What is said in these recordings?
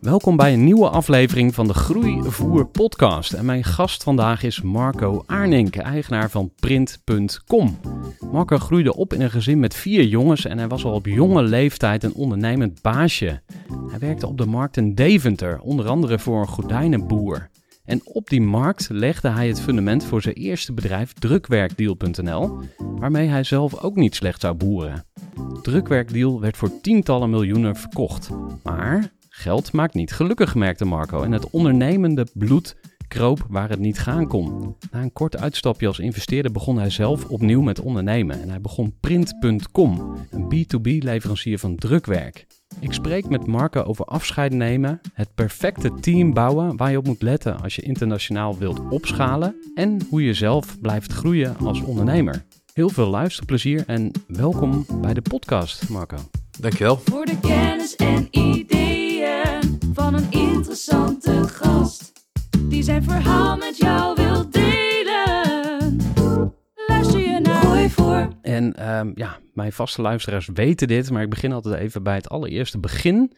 Welkom bij een nieuwe aflevering van de Groeivoer podcast. En mijn gast vandaag is Marco Aarnink, eigenaar van Print.com. Marco groeide op in een gezin met vier jongens en hij was al op jonge leeftijd een ondernemend baasje. Hij werkte op de markt in Deventer, onder andere voor een gordijnenboer. En op die markt legde hij het fundament voor zijn eerste bedrijf Drukwerkdeal.nl, waarmee hij zelf ook niet slecht zou boeren. Drukwerkdeal werd voor tientallen miljoenen verkocht. Maar geld maakt niet gelukkig, merkte Marco. En het ondernemende bloed kroop waar het niet gaan kon. Na een kort uitstapje als investeerder begon hij zelf opnieuw met ondernemen. En hij begon Print.com, een B2B leverancier van drukwerk. Ik spreek met Marco over afscheid nemen, het perfecte team bouwen waar je op moet letten als je internationaal wilt opschalen en hoe je zelf blijft groeien als ondernemer. Heel veel luisterplezier en welkom bij de podcast, Marco. Dankjewel. Voor de kennis en ideeën van een interessante gast. Die zijn verhaal met jou wil delen. Luister je naar Gooi voor. En ehm, ja, mijn vaste luisteraars weten dit, maar ik begin altijd even bij het allereerste begin.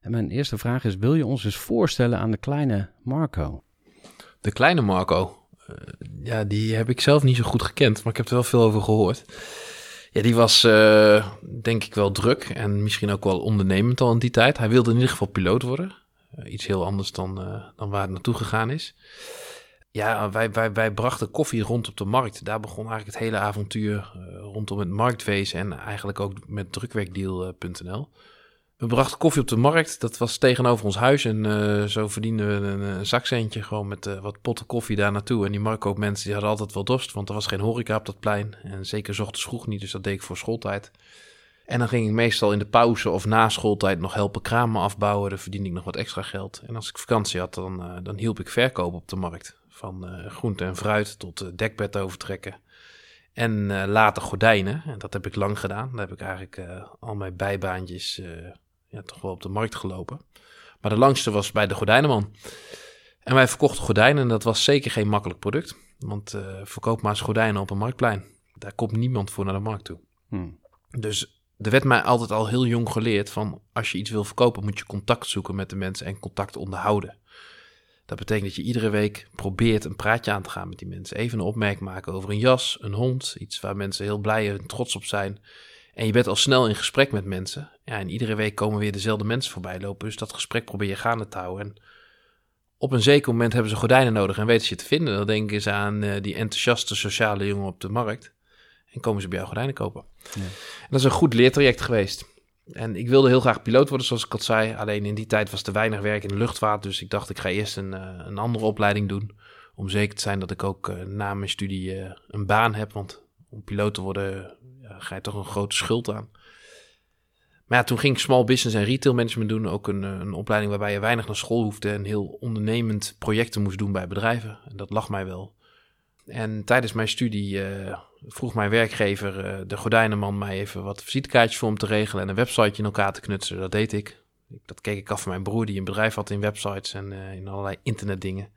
En mijn eerste vraag is: wil je ons eens voorstellen aan de kleine Marco? De kleine Marco. eh, ja, die heb ik zelf niet zo goed gekend, maar ik heb er wel veel over gehoord. Ja, die was eh, denk ik wel druk en misschien ook wel ondernemend al in die tijd. Hij wilde in ieder geval piloot worden. Eh, iets heel anders dan, eh, dan waar het naartoe gegaan is. Ja, wij, wij, wij brachten koffie rond op de markt. Daar begon eigenlijk het hele avontuur rondom het marktwezen en eigenlijk ook met drukwerkdeal.nl. We brachten koffie op de markt. Dat was tegenover ons huis. En eh, zo verdienden we een, zakcentje gewoon met eh, wat potten koffie daar naartoe. En die marktkoopmensen die hadden altijd wel dorst, want er was geen horeca op dat plein. En zeker 's ochtends vroeg niet, dus dat deed ik voor schooltijd. En dan ging ik meestal in de pauze of na schooltijd nog helpen kramen afbouwen. Dan verdiende ik nog wat extra geld. En als ik vakantie had, dan, eh, dan hielp ik verkopen op de markt. Van groente en fruit tot dekbed overtrekken. En later gordijnen. En dat heb ik lang gedaan. Daar heb ik eigenlijk al mijn bijbaantjes ja, toch wel op de markt gelopen. Maar de langste was bij de gordijnenman. En wij verkochten gordijnen en dat was zeker geen makkelijk product. Want eh, verkoop maar eens gordijnen op een marktplein. Daar komt niemand voor naar de markt toe. Hmm. Dus er werd mij altijd al heel jong geleerd van als je iets wil verkopen moet je contact zoeken met de mensen en contact onderhouden. Dat betekent dat je iedere week probeert een praatje aan te gaan met die mensen. Even een opmerking maken over een jas, een hond, iets waar mensen heel blij en trots op zijn. En je bent al snel in gesprek met mensen. Ja, en iedere week komen weer dezelfde mensen voorbij lopen. Dus dat gesprek probeer je gaande te houden. En op een zeker moment hebben ze gordijnen nodig en weten ze je te vinden. Dan denken ze aan eh, die enthousiaste sociale jongen op de markt. En komen ze bij jou gordijnen kopen. Ja. En dat is een goed leertraject geweest. En ik wilde heel graag piloot worden, zoals ik al zei. Alleen in die tijd was er weinig werk in de luchtvaart. Dus ik dacht, ik ga eerst een, eh, een andere opleiding doen. Om zeker te zijn dat ik ook eh, na mijn studie een baan heb. Want om piloot te worden ga je toch een grote schuld aan. Maar ja, toen ging ik small business en retail management doen. Ook een, eh, een opleiding waarbij je weinig naar school hoefde. En heel ondernemend projecten moest doen bij bedrijven. En dat lag mij wel. En tijdens mijn studie eh, vroeg mijn werkgever, eh, de gordijnenman, mij even wat visitekaartjes voor hem te regelen en een websiteje in elkaar te knutselen. Dat deed ik. Dat keek ik af van mijn broer die een bedrijf had in websites en in allerlei internetdingen.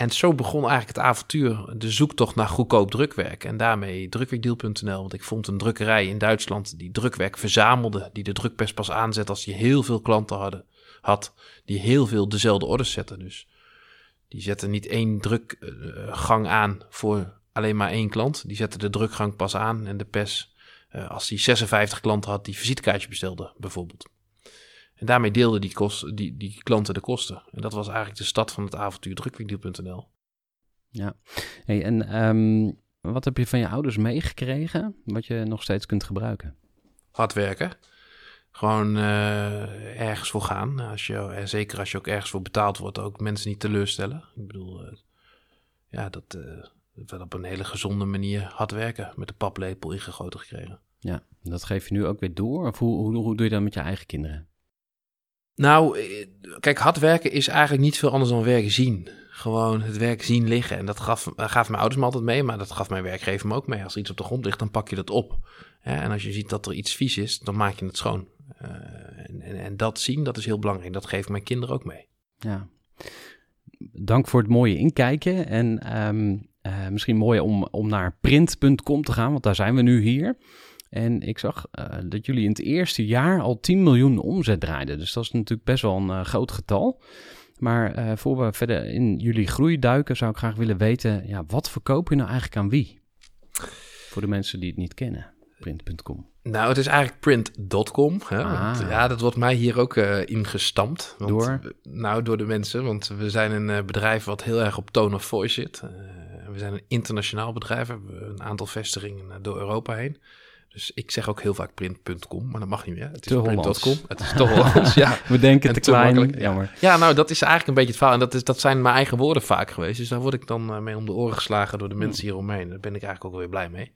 En zo begon eigenlijk het avontuur, de zoektocht naar goedkoop drukwerk. En daarmee drukwerkdeal.nl. Want ik vond een drukkerij in Duitsland die drukwerk verzamelde. Die de drukpers pas aanzet als die heel veel klanten had. Die heel veel dezelfde orders zetten. Dus die zetten niet één drukgang aan voor alleen maar één klant. Die zetten de drukgang pas aan en de pers uh, als die 56 klanten had die visitekaartje bestelde, bijvoorbeeld. En daarmee deelden die, kost, die, die klanten de kosten. En dat was eigenlijk de stad van het avontuur drukwinkel.nl. Ja, hey, en um, wat heb je van je ouders meegekregen wat je nog steeds kunt gebruiken? Hard werken. Gewoon uh, ergens voor gaan. Als je, en zeker als je ook ergens voor betaald wordt, ook mensen niet teleurstellen. Ik bedoel, uh, ja, dat, uh, wel op een hele gezonde manier hard werken. Met de paplepel ingegoten gekregen. Ja, dat geef je nu ook weer door? Of hoe, hoe, hoe doe je dat met je eigen kinderen? Nou, kijk, hard werken is eigenlijk niet veel anders dan werk zien. Gewoon het werk zien liggen. En dat gaf, gaf mijn ouders me altijd mee, maar dat gaf mijn werkgever me ook mee. Als er iets op de grond ligt, dan pak je dat op. en als je ziet dat er iets vies is, dan maak je het schoon. Uh, en, en, dat zien, dat is heel belangrijk. Dat geef mijn kinderen ook mee. Ja. Dank voor het mooie inkijken. En uh, misschien mooi om, om naar print.com te gaan, want daar zijn we nu hier. En ik zag uh, dat jullie in het eerste jaar al 10 miljoen omzet draaiden. Dus dat is natuurlijk best wel een uh, groot getal. Maar uh, voor we verder in jullie groei duiken, zou ik graag willen weten: ja, wat verkoop je nou eigenlijk aan wie? Voor de mensen die het niet kennen, print.com. Nou, het is eigenlijk print.com. Ah. Ja, dat wordt mij hier ook uh, ingestampt. Want, door? Nou, door de mensen. Want we zijn een uh, bedrijf wat heel erg op tone of voice zit. We zijn een internationaal bedrijf. We hebben een aantal vestigingen door Europa heen. Dus ik zeg ook heel vaak print.com, maar dat mag niet meer. Het is print.com. Het is te Hollands, ja. We denken te, te klein, makkelijk. jammer. Ja, nou, dat is eigenlijk een beetje het verhaal. En dat, is, dat zijn mijn eigen woorden vaak geweest. Dus daar word ik dan uh, mee om de oren geslagen door de mensen hieromheen. Daar ben ik eigenlijk ook weer blij mee.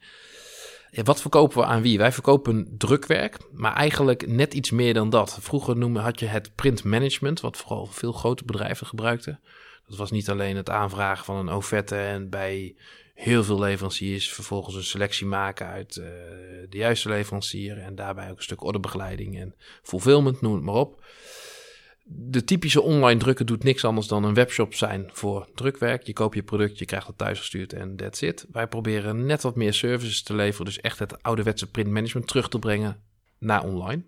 Wat verkopen we aan wie? Wij verkopen drukwerk, maar eigenlijk net iets meer dan dat. Vroeger noemde, had je het printmanagement, wat vooral veel grote bedrijven gebruikten. Dat was niet alleen het aanvragen van een offerte en bij heel veel leveranciers vervolgens een selectie maken uit uh, de juiste leverancier en daarbij ook een stuk orderbegeleiding en fulfillment, noem het maar op. De typische online drukken doet niks anders dan een webshop zijn voor drukwerk. Je koopt je product, je krijgt het thuisgestuurd en that's it. Wij proberen net wat meer services te leveren, dus echt het ouderwetse printmanagement terug te brengen naar online.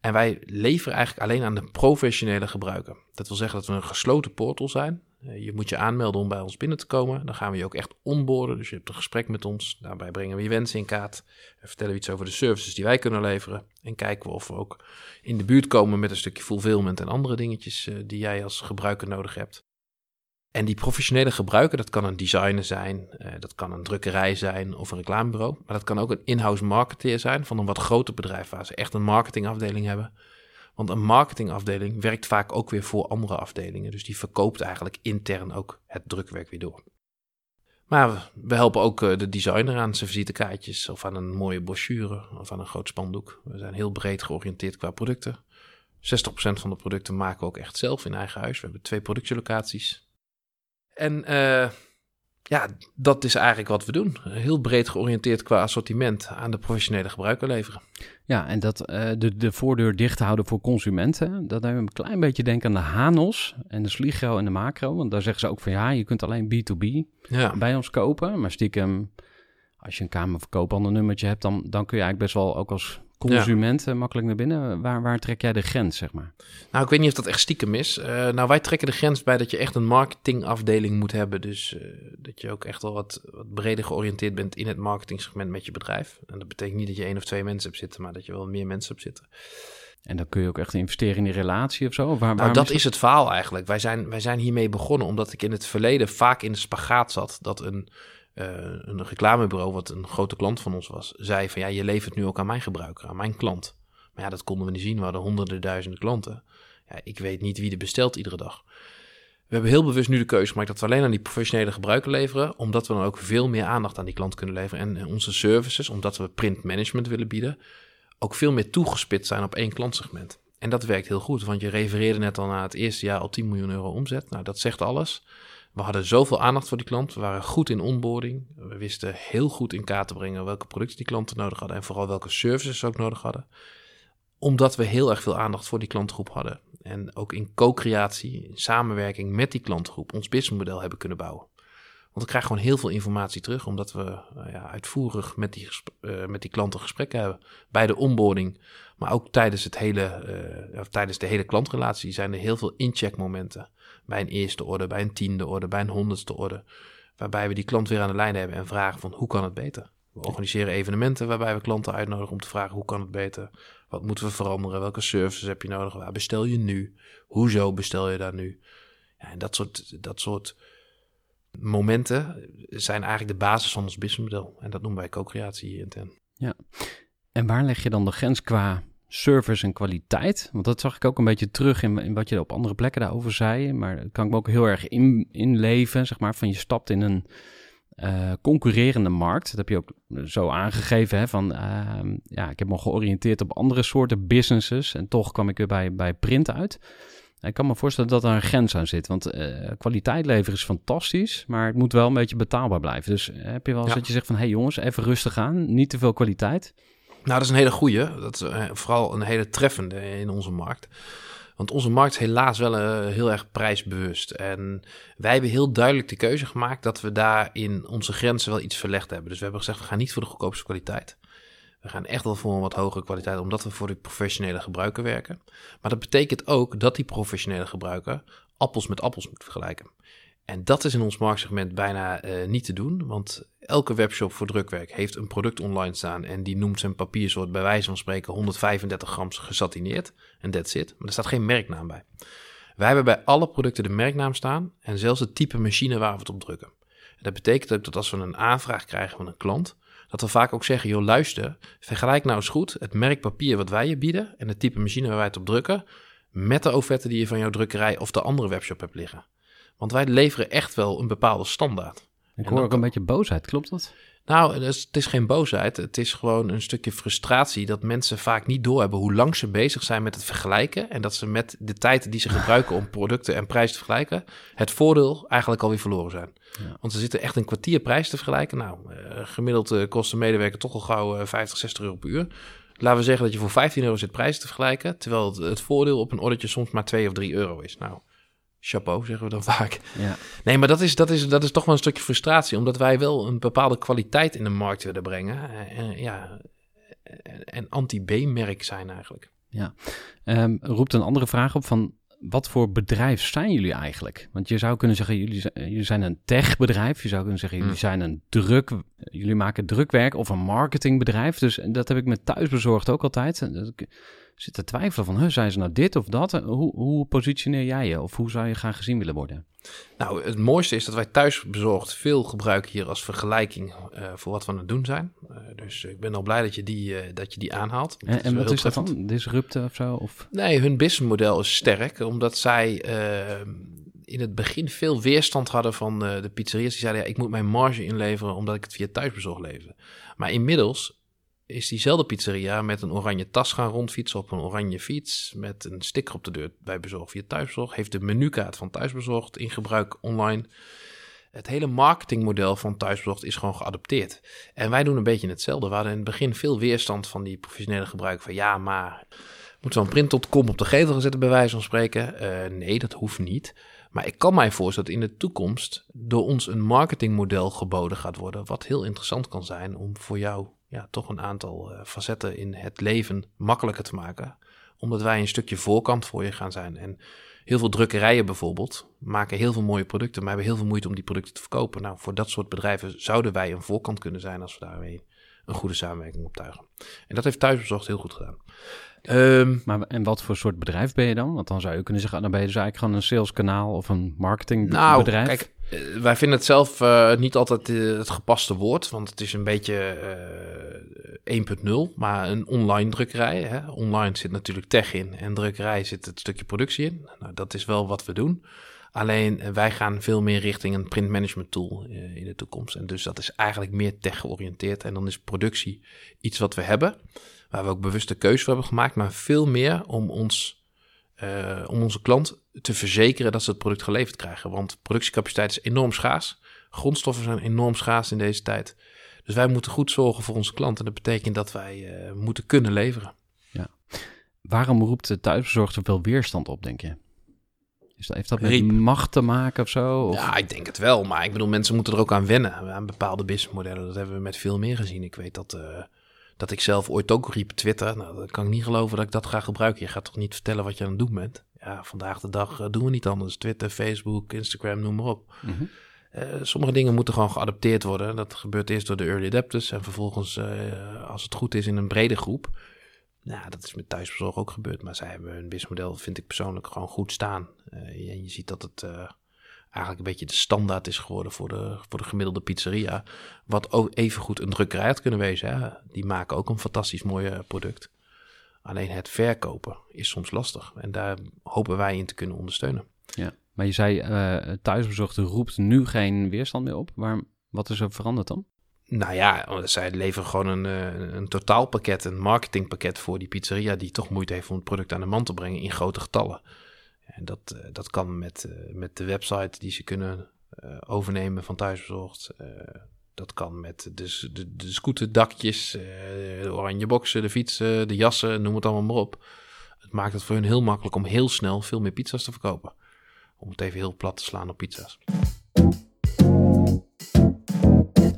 En wij leveren eigenlijk alleen aan de professionele gebruiker. Dat wil zeggen dat we een gesloten portal zijn. Eh, je moet je aanmelden om bij ons binnen te komen. Dan gaan we je ook echt onboorden. Dus je hebt een gesprek met ons. Daarbij brengen we je wensen in kaart. Vertellen we iets over de services die wij kunnen leveren. En kijken we of we ook in de buurt komen met een stukje fulfillment en andere dingetjes eh, die jij als gebruiker nodig hebt. En die professionele gebruiker, dat kan een designer zijn, uh, dat kan een drukkerij zijn of een reclamebureau. Maar dat kan ook een in-house marketeer zijn van een wat groter bedrijf waar ze echt een marketingafdeling hebben. Want een marketingafdeling werkt vaak ook weer voor andere afdelingen. Dus die verkoopt eigenlijk intern ook het drukwerk weer door. Maar we helpen ook eh, de designer aan zijn visitekaartjes of aan een mooie brochure of aan een groot spandoek. We zijn heel breed georiënteerd qua producten. 60% van de producten maken we ook echt zelf in eigen huis. We hebben twee productielocaties. En uh, ja, dat is eigenlijk wat we doen. Heel breed georiënteerd qua assortiment aan de professionele gebruiker leveren. Ja, en dat uh, de, de voordeur dicht houden voor consumenten, dat hebben we een klein beetje denken aan de Hanos en de Sligro en de Macro. Want daar zeggen ze ook van ja, je kunt alleen B2B ja. bij ons kopen. Maar stiekem, als je een kamerverkoop nummertje hebt, dan, dan kun je eigenlijk best wel ook als consumenten makkelijk naar binnen. Waar, waar trek jij de grens, zeg maar? Nou, ik weet niet of dat echt stiekem is. Uh, nou, wij trekken de grens bij dat je echt een marketingafdeling moet hebben. Dus uh, dat je ook echt wel wat, wat breder georiënteerd bent in het marketingsegment met je bedrijf. En dat betekent niet dat je één of twee mensen hebt zitten, maar dat je wel meer mensen hebt zitten. En dan kun je ook echt investeren in die relatie of zo? Waar, nou, dat is, het verhaal eigenlijk. Wij zijn, wij zijn hiermee begonnen omdat ik in het verleden vaak in de spagaat zat dat een een reclamebureau, wat een grote klant van ons was, zei van ja, je levert nu ook aan mijn gebruiker, aan mijn klant. Maar ja, dat konden we niet zien. We hadden honderden duizenden klanten. Ja, ik weet niet wie er bestelt iedere dag. We hebben heel bewust nu de keuze gemaakt dat we alleen aan die professionele gebruiker leveren, omdat we dan ook veel meer aandacht aan die klant kunnen leveren. En onze services, omdat we print management willen bieden, ook veel meer toegespitst zijn op één klantsegment. En dat werkt heel goed, want je refereerde net al na het eerste jaar al 10 miljoen euro omzet. Nou, dat zegt alles. We hadden zoveel aandacht voor die klant. We waren goed in onboarding. We wisten heel goed in kaart te brengen welke producten die klanten nodig hadden en vooral welke services ze ook nodig hadden. Omdat we heel erg veel aandacht voor die klantgroep hadden. En ook in co-creatie, in samenwerking met die klantgroep, ons businessmodel hebben kunnen bouwen. Want we krijgen gewoon heel veel informatie terug, omdat we uh, ja, uitvoerig met die, uh, met die klanten gesprekken hebben. Bij de onboarding, maar ook tijdens, het hele, uh, tijdens de hele klantrelatie zijn er heel veel incheckmomenten. Bij een eerste orde, bij een tiende orde, bij een honderdste orde. Waarbij we die klant weer aan de lijn hebben en vragen van hoe kan het beter? We organiseren evenementen waarbij we klanten uitnodigen om te vragen hoe kan het beter? Wat moeten we veranderen? Welke services heb je nodig? Waar bestel je nu? Hoezo bestel je daar nu? Ja, en dat soort, dat soort momenten zijn eigenlijk de basis van ons businessmodel. En dat noemen wij co-creatie hier in TEN. Ja, en waar leg je dan de grens qua service en kwaliteit? Want dat zag ik ook een beetje terug in, in wat je op andere plekken daarover zei. Maar dat kan ik me ook heel erg in, inleven, zeg maar, van je stapt in een uh, concurrerende markt. Dat heb je ook zo aangegeven. Hè, van, uh, ja, ik heb me georiënteerd op andere soorten businesses. En toch kwam ik weer bij, bij print uit. Ik kan me voorstellen dat er een grens aan zit. Want uh, kwaliteit leveren is fantastisch. Maar het moet wel een beetje betaalbaar blijven. Dus heb je wel eens ja. dat je zegt van... hé hey jongens, even rustig aan. Niet te veel kwaliteit. Nou, dat is een hele goeie. Dat is vooral een hele treffende in onze markt. Want onze markt is helaas wel uh, heel erg prijsbewust. En wij hebben heel duidelijk de keuze gemaakt dat we daar in onze grenzen wel iets verlegd hebben. Dus we hebben gezegd, we gaan niet voor de goedkoopste kwaliteit. We gaan echt wel voor een wat hogere kwaliteit, omdat we voor de professionele gebruiker werken. Maar dat betekent ook dat die professionele gebruiker appels met appels moet vergelijken. En dat is in ons marktsegment bijna uh, niet te doen, want elke webshop voor drukwerk heeft een product online staan en die noemt zijn papiersoort bij wijze van spreken 135 gram gesatineerd en that's it. Maar er staat geen merknaam bij. Wij hebben bij alle producten de merknaam staan en zelfs het type machine waar we het op drukken. En dat betekent ook dat als we een aanvraag krijgen van een klant, dat we vaak ook zeggen, joh luister, vergelijk nou eens goed het merk papier wat wij je bieden en het type machine waar wij het op drukken met de offerte die je van jouw drukkerij of de andere webshop hebt liggen. Want wij leveren echt wel een bepaalde standaard. Ik hoor ook een beetje boosheid, klopt dat? Nou, het is, het is, geen boosheid. Het is gewoon een stukje frustratie dat mensen vaak niet doorhebben hoe lang ze bezig zijn met het vergelijken. En dat ze met de tijd die ze gebruiken om producten en prijs te vergelijken, het voordeel eigenlijk alweer verloren zijn. Ja. Want ze zitten echt een kwartier prijs te vergelijken. Nou, uh, gemiddeld uh, kost een medewerker toch al gauw uh, 50, 60 euro per uur. Laten we zeggen dat je voor 15 euro zit prijs te vergelijken, terwijl het, het voordeel op een ordertje soms maar 2 of 3 euro is. Nou, chapeau, zeggen we dan vaak. Ja. Nee, maar dat is, dat, is, dat is toch wel een stukje frustratie, omdat wij wel een bepaalde kwaliteit in de markt willen brengen. En, ja, en anti-B-merk zijn eigenlijk. Ja, um, roept een andere vraag op van wat voor bedrijf zijn jullie eigenlijk? Want je zou kunnen zeggen, jullie, jullie zijn een techbedrijf. Je zou kunnen zeggen, jullie zijn een druk... Jullie maken drukwerk of een marketingbedrijf. Dus dat heb ik met thuisbezorgd ook altijd zit te twijfelen van, huh, zijn ze nou dit of dat? Hoe, hoe positioneer jij je of hoe zou je graag gezien willen worden? Nou, het mooiste is dat wij thuis bezorgd veel gebruiken hier als vergelijking uh, voor wat we aan het doen zijn. Uh, dus ik ben al blij dat je die, uh, dat je die aanhaalt. En, en wat is dat dan? Disrupten of zo? Of? Nee, hun businessmodel is sterk, omdat zij in het begin veel weerstand hadden van de pizzeria's. Die zeiden, ja, ik moet mijn marge inleveren omdat ik het via thuisbezorgd lever. Maar inmiddels is diezelfde pizzeria met een oranje tas gaan rondfietsen op een oranje fiets. Met een sticker op de deur bij bezorg via thuisbezorg. Heeft de menukaart van thuisbezorgd in gebruik online. Het hele marketingmodel van thuisbezorgd is gewoon geadopteerd. En wij doen een beetje hetzelfde. We hadden in het begin veel weerstand van die professionele gebruik van ja, maar moeten we een print.com op de gevel gaan zetten bij wijze van spreken? Uh, nee, dat hoeft niet. Maar ik kan mij voorstellen dat in de toekomst door ons een marketingmodel geboden gaat worden, wat heel interessant kan zijn om voor jou ja, toch een aantal uh, facetten in het leven makkelijker te maken. Omdat wij een stukje voorkant voor je gaan zijn. En heel veel drukkerijen bijvoorbeeld maken heel veel mooie producten, maar hebben heel veel moeite om die producten te verkopen. Nou, voor dat soort bedrijven zouden wij een voorkant kunnen zijn als we daarmee een goede samenwerking optuigen. En dat heeft Thuisbezorgd heel goed gedaan. Um, maar en wat voor soort bedrijf ben je dan? Want dan zou je kunnen zeggen, ah, dan ben je dus eigenlijk gewoon een saleskanaal of een marketingbedrijf. Nou, kijk, uh, wij vinden het zelf uh, niet altijd uh, het gepaste woord, want het is een beetje 1.0, maar een online drukkerij. Hè? Online zit natuurlijk tech in en drukkerij zit het stukje productie in. Nou, dat is wel wat we doen. Alleen wij gaan veel meer richting een print management tool in de toekomst. En dus dat is eigenlijk meer tech georiënteerd. En dan is productie iets wat we hebben waar we ook bewuste keuze voor hebben gemaakt, maar veel meer om, ons, uh, om onze klant te verzekeren dat ze het product geleverd krijgen. Want productiecapaciteit is enorm schaars. Grondstoffen zijn enorm schaars in deze tijd. Dus wij moeten goed zorgen voor onze klanten. Dat betekent dat wij uh, moeten kunnen leveren. Ja. Waarom roept de thuisbezorgd zoveel weerstand op, denk je? Is dat, heeft dat met Riep. macht te maken of zo? Of? Ja, ik denk het wel. Maar ik bedoel, mensen moeten er ook aan wennen. Aan bepaalde businessmodellen. Dat hebben we met veel meer gezien. Ik weet dat, eh, dat ik zelf ooit ook riep Twitter. Nou, dat kan ik niet geloven dat ik dat ga gebruiken. Je gaat toch niet vertellen wat je aan het doen bent? Ja, vandaag de dag eh, doen we niet anders. Twitter, Facebook, Instagram, noem maar op. Mhm. Eh, sommige dingen moeten gewoon geadopteerd worden. Dat gebeurt eerst door de early adapters. En vervolgens, eh, als het goed is, in een brede groep. Nou, dat is met thuisbezorg ook gebeurd. Maar zij hebben hun businessmodel, vind ik persoonlijk, gewoon goed staan. En je ziet dat het eigenlijk een beetje de standaard is geworden voor de, voor de gemiddelde pizzeria. Wat ook evengoed een drukkerij had kunnen wezen. Hè? Die maken ook een fantastisch mooi eh, product. Alleen het verkopen is soms lastig. En daar hopen wij in te kunnen ondersteunen. Ja. Maar je zei, thuisbezorgd roept nu geen weerstand meer op. Waar, wat is er veranderd dan? Nou ja, zij leveren gewoon een, eh, een totaalpakket, een marketingpakket voor die pizzeria die toch moeite heeft om het product aan de man te brengen in grote getallen. En dat, eh, dat kan met, eh, met de website die ze kunnen eh, overnemen van thuisbezorgd. Dat kan met de, de, de scooterdakjes, de oranje boxen, de fietsen, de jassen, noem het allemaal maar op. Het maakt het voor hun heel makkelijk om heel snel veel meer pizza's te verkopen. Om het even heel plat te slaan op pizza's.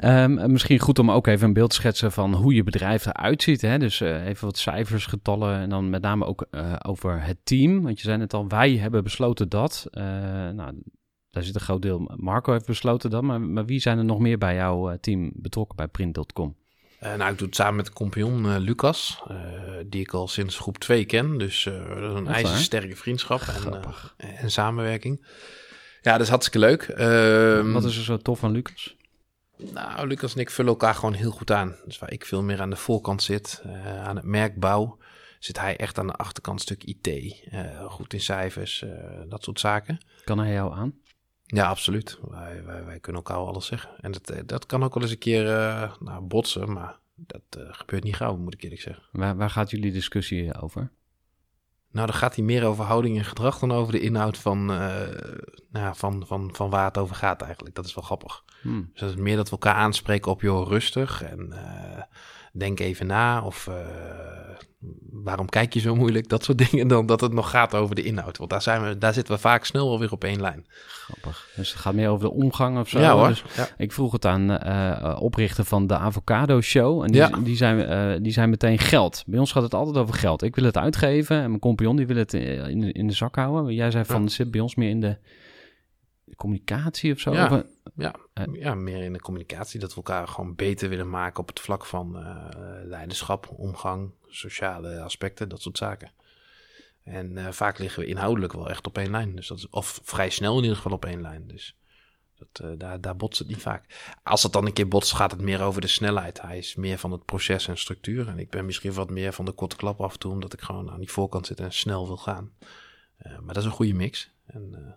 Ehm, misschien goed om ook even een beeld te schetsen van hoe je bedrijf eruit ziet. Hè? Dus eh, even wat cijfers, getallen en dan met name ook eh, over het team. Want je zei het al, wij hebben besloten dat. Eh, nou, daar zit een groot deel. Marco heeft besloten dat. Maar, maar wie zijn er nog meer bij jouw team betrokken bij Print.com? Nou, ik doe het samen met de compagnon Lucas, die ik al sinds groep 2 ken. Dus dat is een waar? ijzersterke vriendschap en, en samenwerking. Ja, dat is hartstikke leuk. Ehm, Wat is er zo tof aan Lucas? Nou, Lucas en ik vullen elkaar gewoon heel goed aan. Dus waar ik veel meer aan de voorkant zit, eh, aan het merkbouw, zit hij echt aan de achterkant stuk IT. eh, goed in cijfers, eh, dat soort zaken. Kan hij jou aan? Ja, absoluut. Wij, wij, wij kunnen elkaar alles zeggen. En dat, dat kan ook wel eens een keer nou, botsen, maar dat gebeurt niet gauw, moet ik eerlijk zeggen. Waar, waar gaat jullie discussie over? Nou, dan gaat hij meer over houding en gedrag dan over de inhoud van, nou, van, van, van waar het over gaat eigenlijk. Dat is wel grappig. Hmm. Dus dat is meer dat we elkaar aanspreken op, joh, rustig en eh, denk even na. Of eh, waarom kijk je zo moeilijk? Dat soort dingen. Dan dat het nog gaat over de inhoud. Want daar, zijn we, daar zitten we vaak snel alweer op één lijn. Grappig. Dus het gaat meer over de omgang of zo. ja hoor. Dus Ja. ik vroeg het aan eh oprichter van de Avocado Show. En die, Ja. die, zijn, die zijn meteen geld. Bij ons gaat het altijd over geld. Ik wil het uitgeven en mijn compagnon die wil het in de, in de zak houden. Jij zei van, Ja. zit bij ons meer in de communicatie of zo. Ja. Of, Ja, Eh. ja, meer in de communicatie. Dat we elkaar gewoon beter willen maken op het vlak van eh, leiderschap, omgang, sociale aspecten, dat soort zaken. En eh, vaak liggen we inhoudelijk wel echt op één lijn. Dus dat is, of vrij snel in ieder geval op één lijn. Dus dat, daar, daar botst het niet vaak. Als het dan een keer botst, gaat het meer over de snelheid. Hij is meer van het proces en structuur. En ik ben misschien wat meer van de korte klap af en toe, omdat ik gewoon aan die voorkant zit en snel wil gaan. Maar dat is een goede mix. En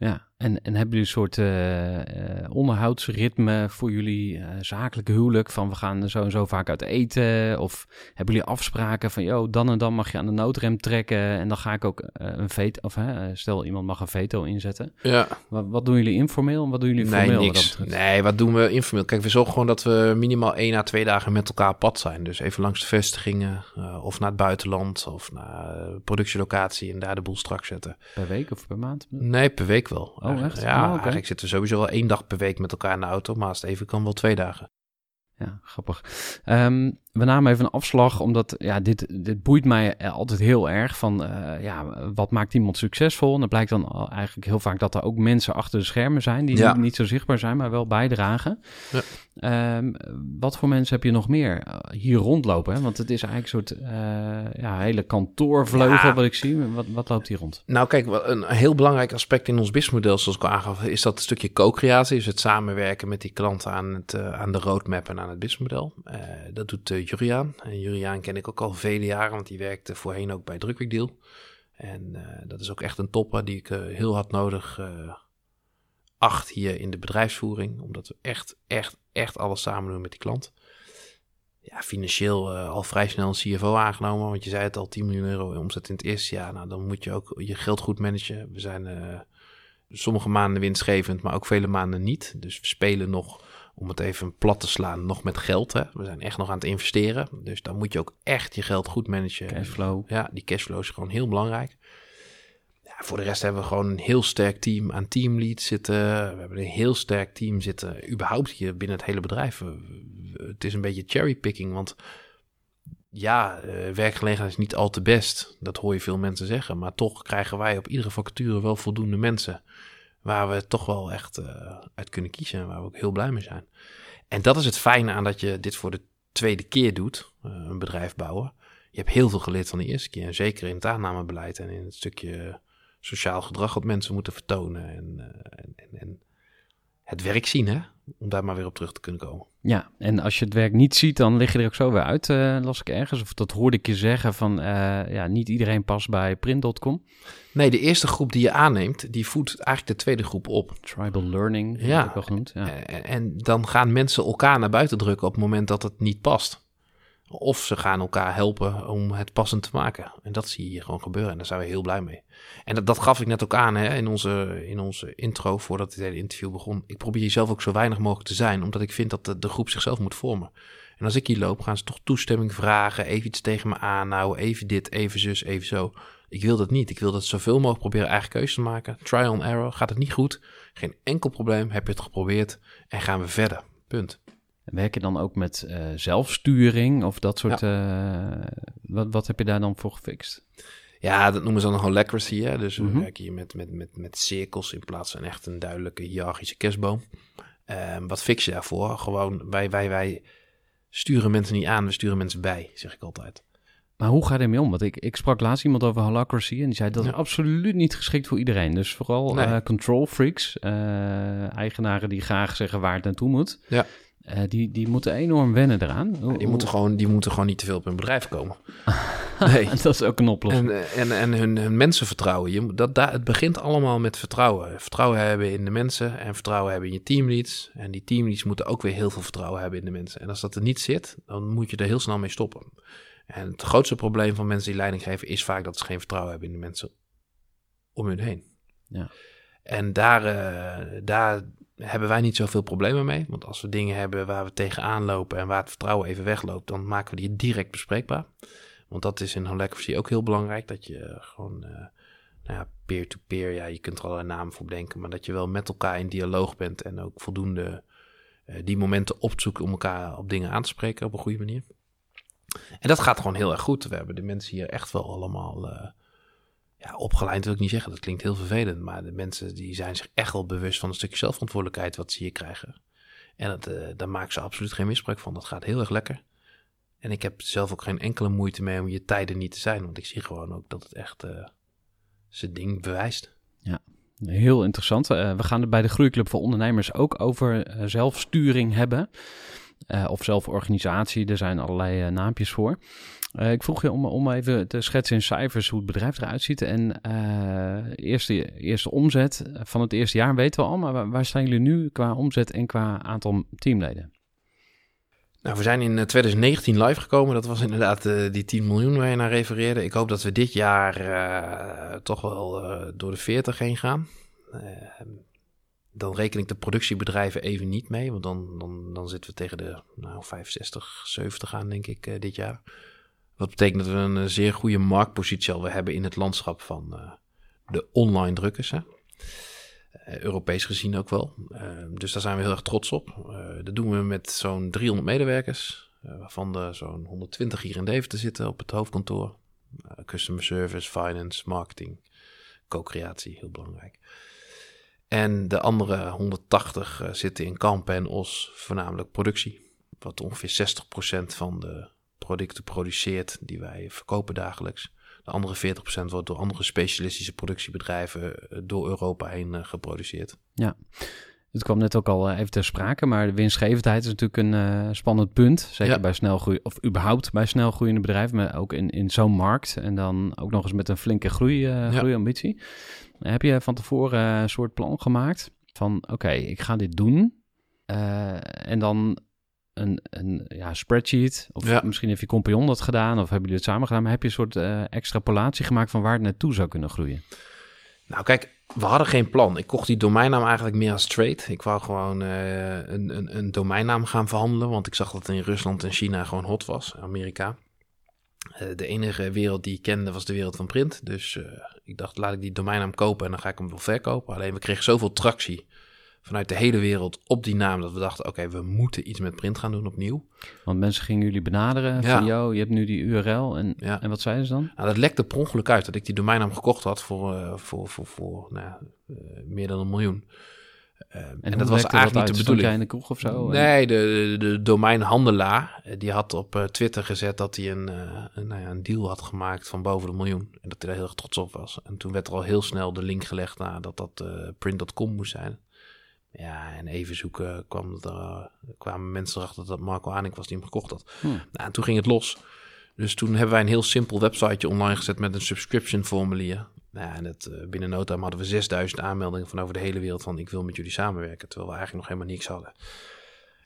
ondernemers. En, en hebben jullie een soort eh, onderhoudsritme voor jullie eh, zakelijke huwelijk? Van we gaan zo en zo vaak uit eten? Of hebben jullie afspraken van, joh, dan en dan mag je aan de noodrem trekken en dan ga ik ook een veto, of stel iemand mag een veto inzetten. Ja. Wat, wat doen jullie informeel en wat doen jullie Nee, formeel? wat niks. Nee, wat doen we informeel? Kijk, we zorgen gewoon dat we minimaal één à twee dagen met elkaar op pad zijn. Dus even langs de vestigingen of naar het buitenland of naar productielocatie en daar de boel strak zetten. Per week of per maand? Nee, per week wel. Oh, echt? Ja, Oh, eigenlijk zitten we sowieso wel één dag per week met elkaar in de auto. Maar als het even kan, wel twee dagen. Ja, grappig. Ehm, we namen even een afslag, omdat ja, dit, dit boeit mij altijd heel erg. Van eh, ja, wat maakt iemand succesvol? En dan blijkt dan eigenlijk heel vaak dat er ook mensen achter de schermen zijn die Ja. niet, niet zo zichtbaar zijn, maar wel bijdragen. Ja. Ehm, wat voor mensen heb je nog meer eh, hier rondlopen? Hè? Want het is eigenlijk een soort eh, ja, hele kantoorvleugel Ja. wat ik zie. Wat, wat loopt hier rond? Nou, kijk, een heel belangrijk aspect in ons businessmodel, zoals ik al aangaf, is dat stukje co-creatie. Dus het samenwerken met die klanten aan, het, eh, aan de roadmap en aan het businessmodel. Eh, dat doet eh Juriaan. En Juriaan ken ik ook al vele jaren, want die werkte voorheen ook bij Drukweekdeal. En eh, dat is ook echt een topper die ik eh, heel hard nodig eh, acht hier in de bedrijfsvoering. Omdat we echt, echt, echt alles samen doen met die klant. Ja, financieel al vrij snel een CFO aangenomen. Want je zei het al, 10 miljoen euro omzet in het eerste jaar. Nou, dan moet je ook je geld goed managen. We zijn sommige maanden winstgevend, maar ook vele maanden niet. Dus we spelen nog, om het even plat te slaan, nog met geld. Hè. We zijn echt nog aan het investeren. Dus dan moet je ook echt je geld goed managen. Cashflow. Ja, die cashflow is gewoon heel belangrijk. Ja, voor de rest hebben we gewoon een heel sterk team aan teamleads zitten. We hebben een heel sterk team zitten, überhaupt hier binnen het hele bedrijf. Het is een beetje cherrypicking, want ja, eh, werkgelegenheid is niet al te best. Dat hoor je veel mensen zeggen. Maar toch krijgen wij op iedere vacature wel voldoende mensen. Waar we toch wel echt eh, uit kunnen kiezen. En waar we ook heel blij mee zijn. En dat is het fijne aan dat je dit voor de tweede keer doet. eh, een bedrijf bouwen. Je hebt heel veel geleerd van de eerste keer. En zeker in het aannamebeleid en in het stukje sociaal gedrag wat mensen moeten vertonen. En, eh, en, en, en het werk zien, hè? Om daar maar weer op terug te kunnen komen. Ja, en als je het werk niet ziet, dan lig je er ook zo weer uit, eh, las ik ergens. Of dat hoorde ik je zeggen van, eh, ja, niet iedereen past bij print.com. Nee, de eerste groep die je aanneemt, die voedt eigenlijk de tweede groep op. Tribal learning, Ja. ook wel genoemd. Ja. En, en dan gaan mensen elkaar naar buiten drukken op het moment dat het niet past. Of ze gaan elkaar helpen om het passend te maken. En dat zie je hier gewoon gebeuren. En daar zijn we heel blij mee. En dat, dat gaf ik net ook aan hè, in, onze, in onze intro voordat het hele interview begon. Ik probeer hier zelf ook zo weinig mogelijk te zijn, omdat ik vind dat de, groep zichzelf moet vormen. En als ik hier loop, gaan ze toch toestemming vragen, even iets tegen me aanhouden, even dit, even zus, even zo. Ik wil dat niet. Ik wil dat zoveel mogelijk proberen eigen keuze te maken. Trial and error. Gaat het niet goed? Geen enkel probleem. Heb je het geprobeerd? En gaan we verder. Punt. Werk je dan ook met eh, zelfsturing of dat soort... eh, wat, wat heb je daar dan voor gefixt? Ja, dat noemen ze dan holacracy. Hè? Dus we Mhm. werken hier met, met, met, met cirkels in plaats van echt een duidelijke hiërarchische kerstboom. Ehm, wat fix je daarvoor? Gewoon, wij, wij, wij sturen mensen niet aan, we sturen mensen bij, zeg ik altijd. Maar hoe ga je ermee om? Want ik, ik sprak laatst iemand over holacracy en die zei dat is Ja. absoluut niet geschikt voor iedereen. Dus vooral Nee. eh, control freaks, eigenaren die graag zeggen waar het naartoe moet. Ja. Eh, die, die moeten enorm wennen eraan. Die moeten, gewoon, die moeten gewoon niet te veel op hun bedrijf komen. Nee. dat is ook een oplossing. En, en, en hun, hun mensen vertrouwen. Je, dat, daar, het begint allemaal met vertrouwen. Vertrouwen hebben in de mensen en vertrouwen hebben in je teamleads. En die teamleads moeten ook weer heel veel vertrouwen hebben in de mensen. En als dat er niet zit, dan moet je er heel snel mee stoppen. En het grootste probleem van mensen die leiding geven is vaak dat ze geen vertrouwen hebben in de mensen om hun heen. Ja. En daar, eh, daar hebben wij niet zoveel problemen mee. Want als we dingen hebben waar we tegenaan lopen en waar het vertrouwen even wegloopt, dan maken we die direct bespreekbaar. Want dat is in Holacracy ook heel belangrijk. Dat je gewoon eh, nou ja, peer-to-peer, ja, je kunt er allerlei namen voor bedenken. Maar dat je wel met elkaar in dialoog bent en ook voldoende eh, die momenten opzoekt om elkaar op dingen aan te spreken op een goede manier. En dat gaat gewoon heel erg goed. We hebben de mensen hier echt wel allemaal eh, ja, opgeleid, wil ik niet zeggen. Dat klinkt heel vervelend. Maar de mensen die zijn zich echt wel bewust van een stukje zelfverantwoordelijkheid wat ze hier krijgen. En dat, eh, daar maken ze absoluut geen misbruik van. Dat gaat heel erg lekker. En ik heb zelf ook geen enkele moeite mee om je tijden niet te zijn. Want ik zie gewoon ook dat het echt eh, zijn ding bewijst. Heel interessant. Eh, we gaan het bij de Groeiclub voor Ondernemers ook over zelfsturing hebben. Of zelforganisatie, er zijn allerlei naampjes voor. Eh, ik vroeg je om, om even te schetsen in cijfers hoe het bedrijf eruit ziet. En eh, eerste, eerste omzet van het eerste jaar weten we al. Maar waar, staan jullie nu qua omzet en qua aantal teamleden? Nou, we zijn in eh, 2019 live gekomen. Dat was inderdaad eh, die 10 miljoen waar je naar refereerde. Ik hoop dat we dit jaar eh, toch wel eh, door de 40 heen gaan. Eh, dan reken ik de productiebedrijven even niet mee. Want dan, dan, dan zitten we tegen de nou, 65, 70 aan, denk ik, eh, dit jaar. Wat betekent dat we een eh, zeer goede marktpositie alweer hebben in het landschap van eh, de online drukkers. Hè? Eh, Europees gezien ook wel. Eh, dus daar zijn we heel erg trots op. Dat doen we met zo'n 300 medewerkers. waarvan er zo'n 120 hier in Deventer zitten op het hoofdkantoor. Customer service, finance, marketing, co-creatie, heel belangrijk. En de andere 180 eh, zitten in Kampen en Os, voornamelijk productie. Wat ongeveer 60% van de producten produceert die wij verkopen dagelijks. De andere 40% wordt door andere specialistische productiebedrijven eh, door Europa heen eh, geproduceerd. Het kwam net ook al eh, even ter sprake, maar de winstgevendheid is natuurlijk een spannend punt. Zeker Ja. bij snel groeien, of überhaupt bij snel groeiende bedrijven, maar ook in, in zo'n markt. En dan ook nog eens met een flinke groei, Ja. groeiambitie. Heb je van tevoren een soort plan gemaakt van, oké, ik ga dit doen. En dan een, een ja, spreadsheet, of Ja. misschien heeft je compagnon dat gedaan, of hebben jullie het samen gedaan. Maar heb je een soort eh, extrapolatie gemaakt van waar het naartoe zou kunnen groeien? Nou, kijk, we hadden geen plan. Ik kocht die domeinnaam eigenlijk meer als trade. Ik wou gewoon eh, een, een, een domeinnaam gaan verhandelen, want ik zag dat het in Rusland en China gewoon hot was, Amerika. Eh, de enige wereld die ik kende was de wereld van print. Dus ik dacht, laat ik die domeinnaam kopen en dan ga ik hem wel verkopen. Alleen we kregen zoveel tractie vanuit de hele wereld op die naam dat we dachten, oké, we moeten iets met print gaan doen opnieuw. Want mensen gingen jullie benaderen Ja. van, yo, je hebt nu die URL. En, Ja. en wat zeiden ze dan? Nou, dat lekte per ongeluk uit dat ik die domeinnaam gekocht had voor, eh, voor, voor, voor nou, eh, meer dan een miljoen. Eh, en, dat was eigenlijk niet de bedoeling. in de kroeg of zo? Nee, de, de, de domeinhandelaar, die had op Twitter gezet dat hij een, een, nou ja, een deal had gemaakt van boven de miljoen. En dat hij daar heel erg trots op was. En toen werd er al heel snel de link gelegd naar dat dat print.com moest zijn. Ja, en even zoeken kwam er, eh, kwamen mensen erachter dat Marco Anik was die hem gekocht had. Hm. Nou, en toen ging het los. Dus toen hebben wij een heel simpel websiteje online gezet met een subscription formulier. Nou, en het, eh, binnen no time hadden we 6000 aanmeldingen van over de hele wereld van ik wil met jullie samenwerken. Terwijl we eigenlijk nog helemaal niks hadden.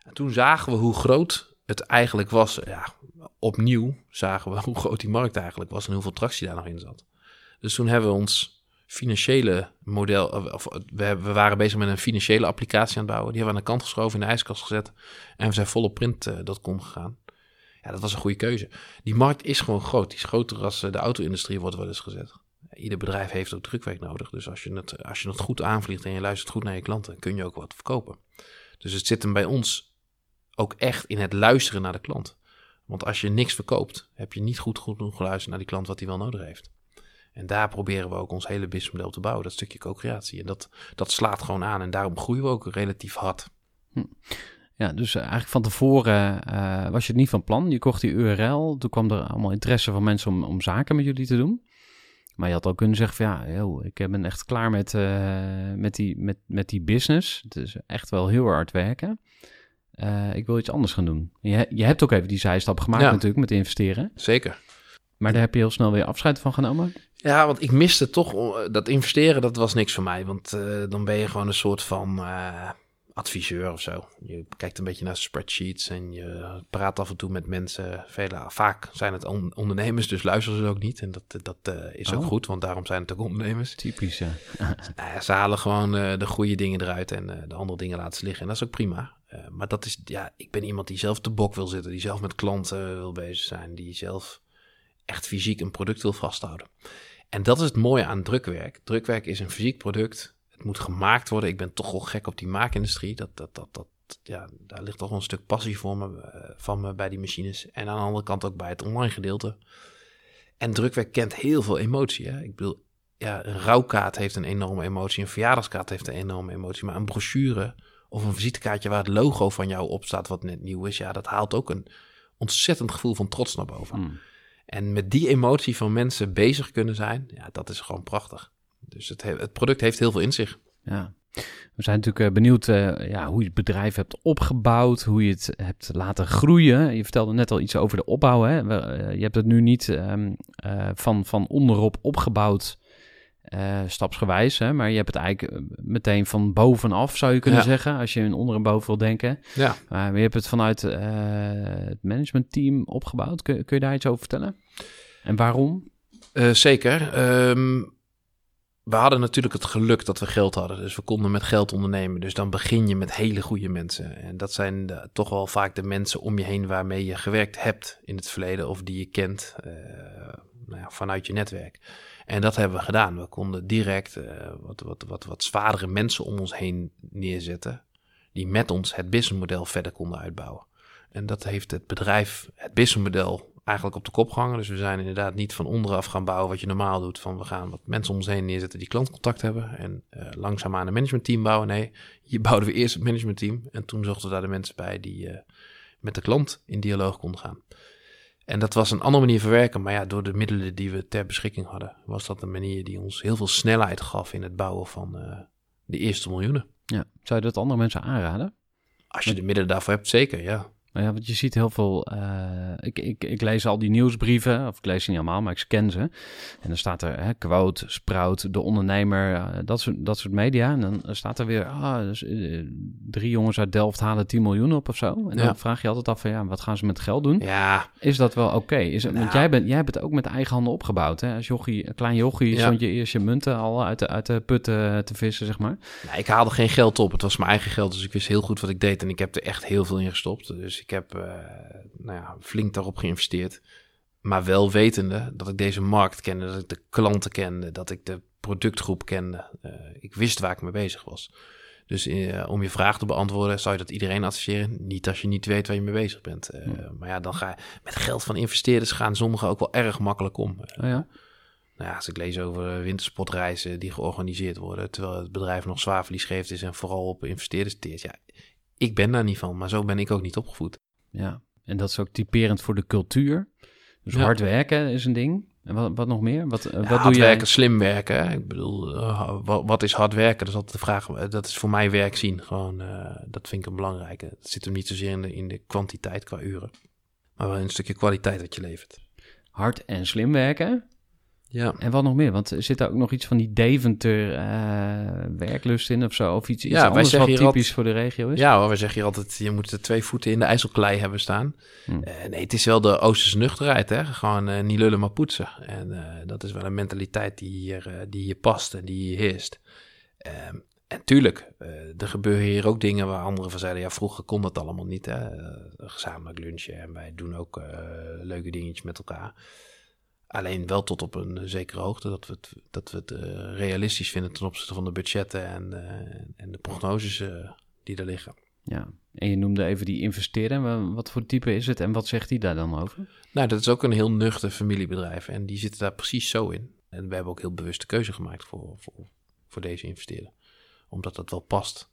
En toen zagen we hoe groot het eigenlijk was. Ja, opnieuw zagen we hoe groot die markt eigenlijk was en hoeveel tractie daar nog in zat. Dus toen hebben we ons financiële model, of we, we waren bezig met een financiële applicatie aan het bouwen. Die hebben we aan de kant geschoven, in de ijskast gezet. En we zijn vol op print.com gegaan. Ja, dat was een goede keuze. Die markt is gewoon groot. Die is groter als eh, de auto-industrie, wordt wel eens gezet. Ieder bedrijf heeft ook drukwerk nodig. Dus als je, het, als je het goed aanvliegt en je luistert goed naar je klanten, kun je ook wat verkopen. Dus het zit hem bij ons ook echt in het luisteren naar de klant. Want als je niks verkoopt, heb je niet goed genoeg geluisterd naar die klant wat hij wel nodig heeft. En daar proberen we ook ons hele businessmodel te bouwen, dat stukje co-creatie. En dat, dat slaat gewoon aan en daarom groeien we ook relatief hard. Ja, dus eigenlijk van tevoren eh, was je het niet van plan. Je kocht die URL. Toen kwam er allemaal interesse van mensen om, om zaken met jullie te doen. Maar je had ook kunnen zeggen van ja, yo, ik ben echt klaar met, eh, met, die, met, met die business. Het is echt wel heel hard werken. Eh, ik wil iets anders gaan doen. Je, je hebt ook even die zijstap gemaakt Ja. natuurlijk met investeren. Zeker. Maar daar heb je heel snel weer afscheid van genomen. Ja, want ik miste toch eh, dat investeren, dat was niks voor mij. Want eh, dan ben je gewoon een soort van eh, adviseur of zo. Je kijkt een beetje naar spreadsheets en je praat af en toe met mensen. Vele, vaak zijn het on- ondernemers, dus luisteren ze ook niet. En dat, dat is ook Oh. goed, want daarom zijn het ook ondernemers. Typisch, ja. Nou ze halen gewoon de goede dingen eruit en de andere dingen laten ze liggen. En dat is ook prima. Maar dat is, ja, ik ben iemand die zelf te bok wil zitten, die zelf met klanten wil bezig zijn, die zelf echt fysiek een product wil vasthouden. En dat is het mooie aan drukwerk. Drukwerk is een fysiek product. Het moet gemaakt worden. Ik ben toch wel gek op die maakindustrie. Dat, dat, dat, dat, ja, daar ligt toch een stuk passie voor me, eh, van me bij die machines. En aan de andere kant ook bij het online gedeelte. En drukwerk kent heel veel emotie. Hè? Ik bedoel, ja, een rouwkaart heeft een enorme emotie. Een verjaardagskaart heeft een enorme emotie. Maar een brochure of een visitekaartje waar het logo van jou op staat, wat net nieuw is, ja, dat haalt ook een ontzettend gevoel van trots naar boven. Hmm. En met die emotie van mensen bezig kunnen zijn, ja, dat is gewoon prachtig. Dus het, he- het product heeft heel veel in zich. Ja. We zijn natuurlijk eh, benieuwd eh, ja, hoe je het bedrijf hebt opgebouwd, hoe je het hebt laten groeien. Je vertelde net al iets over de opbouw. Hè? Eh, je hebt het nu niet ehm, eh, van, van onderop opgebouwd, stapsgewijs. Hè? Maar je hebt het eigenlijk meteen van bovenaf, zou je kunnen Ja. zeggen, als je in onder en boven wil denken. Ja. Maar je hebt het vanuit het managementteam opgebouwd. Kun, kun je daar iets over vertellen? En waarom? Eh, zeker. Ehm, we hadden natuurlijk het geluk dat we geld hadden. Dus we konden met geld ondernemen. Dus dan begin je met hele goede mensen. En dat zijn toch wel vaak de mensen om je heen waarmee je gewerkt hebt in het verleden. Of die je kent eh, nou ja, vanuit je netwerk. En dat hebben we gedaan. We konden direct eh, wat, wat, wat, wat zwaardere mensen om ons heen neerzetten. Die met ons het businessmodel verder konden uitbouwen. En dat heeft het bedrijf, het businessmodel, eigenlijk op de kop gehangen. Dus we zijn inderdaad niet van onderaf gaan bouwen wat je normaal doet. Van we gaan wat mensen om ons heen neerzetten die klantcontact hebben. En uh, langzaamaan een managementteam bouwen. Nee, hier bouwden we eerst het managementteam. En toen zochten we daar de mensen bij die uh, met de klant in dialoog konden gaan. En dat was een andere manier verwerken. Maar ja, door de middelen die we ter beschikking hadden, was dat een manier die ons heel veel snelheid gaf in het bouwen van uh, de eerste miljoenen. Ja. Zou je dat andere mensen aanraden? Als je de middelen daarvoor hebt, zeker, ja. Maar ja, want je ziet heel veel. Uh, ik, ik, ik lees al die nieuwsbrieven, of ik lees ze niet allemaal, maar ik scan ze. En dan staat er hè, quote, Sprout, de ondernemer, uh, dat, soort, dat soort media. En dan staat er weer, ah, dus, uh, drie jongens uit Delft halen 10 miljoen op of zo. En dan vraag je altijd af van, ja, wat gaan ze met geld doen? Ja, Is dat wel oké? Is het Want Nou. jij bent, jij bent ook met eigen handen opgebouwd. Hè? Als jochie, een klein jochie Ja. stond je eerst je munten al uit de, uit de put eh, te vissen, zeg maar. Nou, ik haalde geen geld op. Het was mijn eigen geld, dus ik wist heel goed wat ik deed. En ik heb er echt heel veel in gestopt. Dus ik heb eh, nou ja, flink daarop geïnvesteerd. Maar wel wetende dat ik deze markt kende, dat ik de klanten kende, dat ik de productgroep kende. Eh, ik wist waar ik mee bezig was. Dus eh, om je vraag te beantwoorden, zou je dat iedereen adviseren? Niet als je niet weet waar je mee bezig bent. Maar ja, dan ga je met geld van investeerders gaan sommigen ook wel erg makkelijk om. Oh ja? Nou ja, als ik lees over wintersportreizen die georganiseerd worden, terwijl het bedrijf nog zwaar verliesgevend is en vooral op investeerders teert. Ja, ik ben daar niet van, maar zo ben ik ook niet opgevoed. Ja. En dat is ook typerend voor de cultuur. Dus Ja. hard werken is een ding. En wat, wat nog meer? Wat, eh, Ja, wat hard doe jij? werken, slim werken. hè. Ik bedoel, eh, wat, wat is hard werken? Dat is altijd de vraag. Eh, Dat is voor mij werk zien. Gewoon, dat vind ik een belangrijke. Het zit hem niet zozeer in de, in de kwantiteit qua uren, maar wel in een stukje kwaliteit wat je levert. Hard en slim werken. Ja. En wat nog meer? Want zit daar ook nog iets van die Deventer eh, werklust in of zo? Of iets, iets Ja, wij anders wat typisch voor de regio is? Ja, hoor, we zeggen hier altijd, je moet de twee voeten in de ijzelklei hebben staan. Hm. Eh, nee, het is wel de Oosterse nuchterheid, hè. Gewoon eh, niet lullen, maar poetsen. En dat is wel een mentaliteit die hier, die hier past en die hier heerst. Ehm, en tuurlijk, er gebeuren hier ook dingen waar anderen van zeiden... ja, vroeger kon dat allemaal niet, hè. Gezamenlijk lunchen en wij doen ook leuke dingetjes met elkaar. Alleen wel tot op een zekere hoogte dat we het, dat we het eh, realistisch vinden... ten opzichte van de budgetten en, eh, en de prognoses eh, die er liggen. Ja. En je noemde even die investeren. Wa- Wat voor type is het en wat zegt hij daar dan over? Nou, dat is ook een heel nuchter familiebedrijf en die zitten daar precies zo in. En we hebben ook heel bewust de keuze gemaakt voor, voor, voor deze investeren. Omdat dat wel past.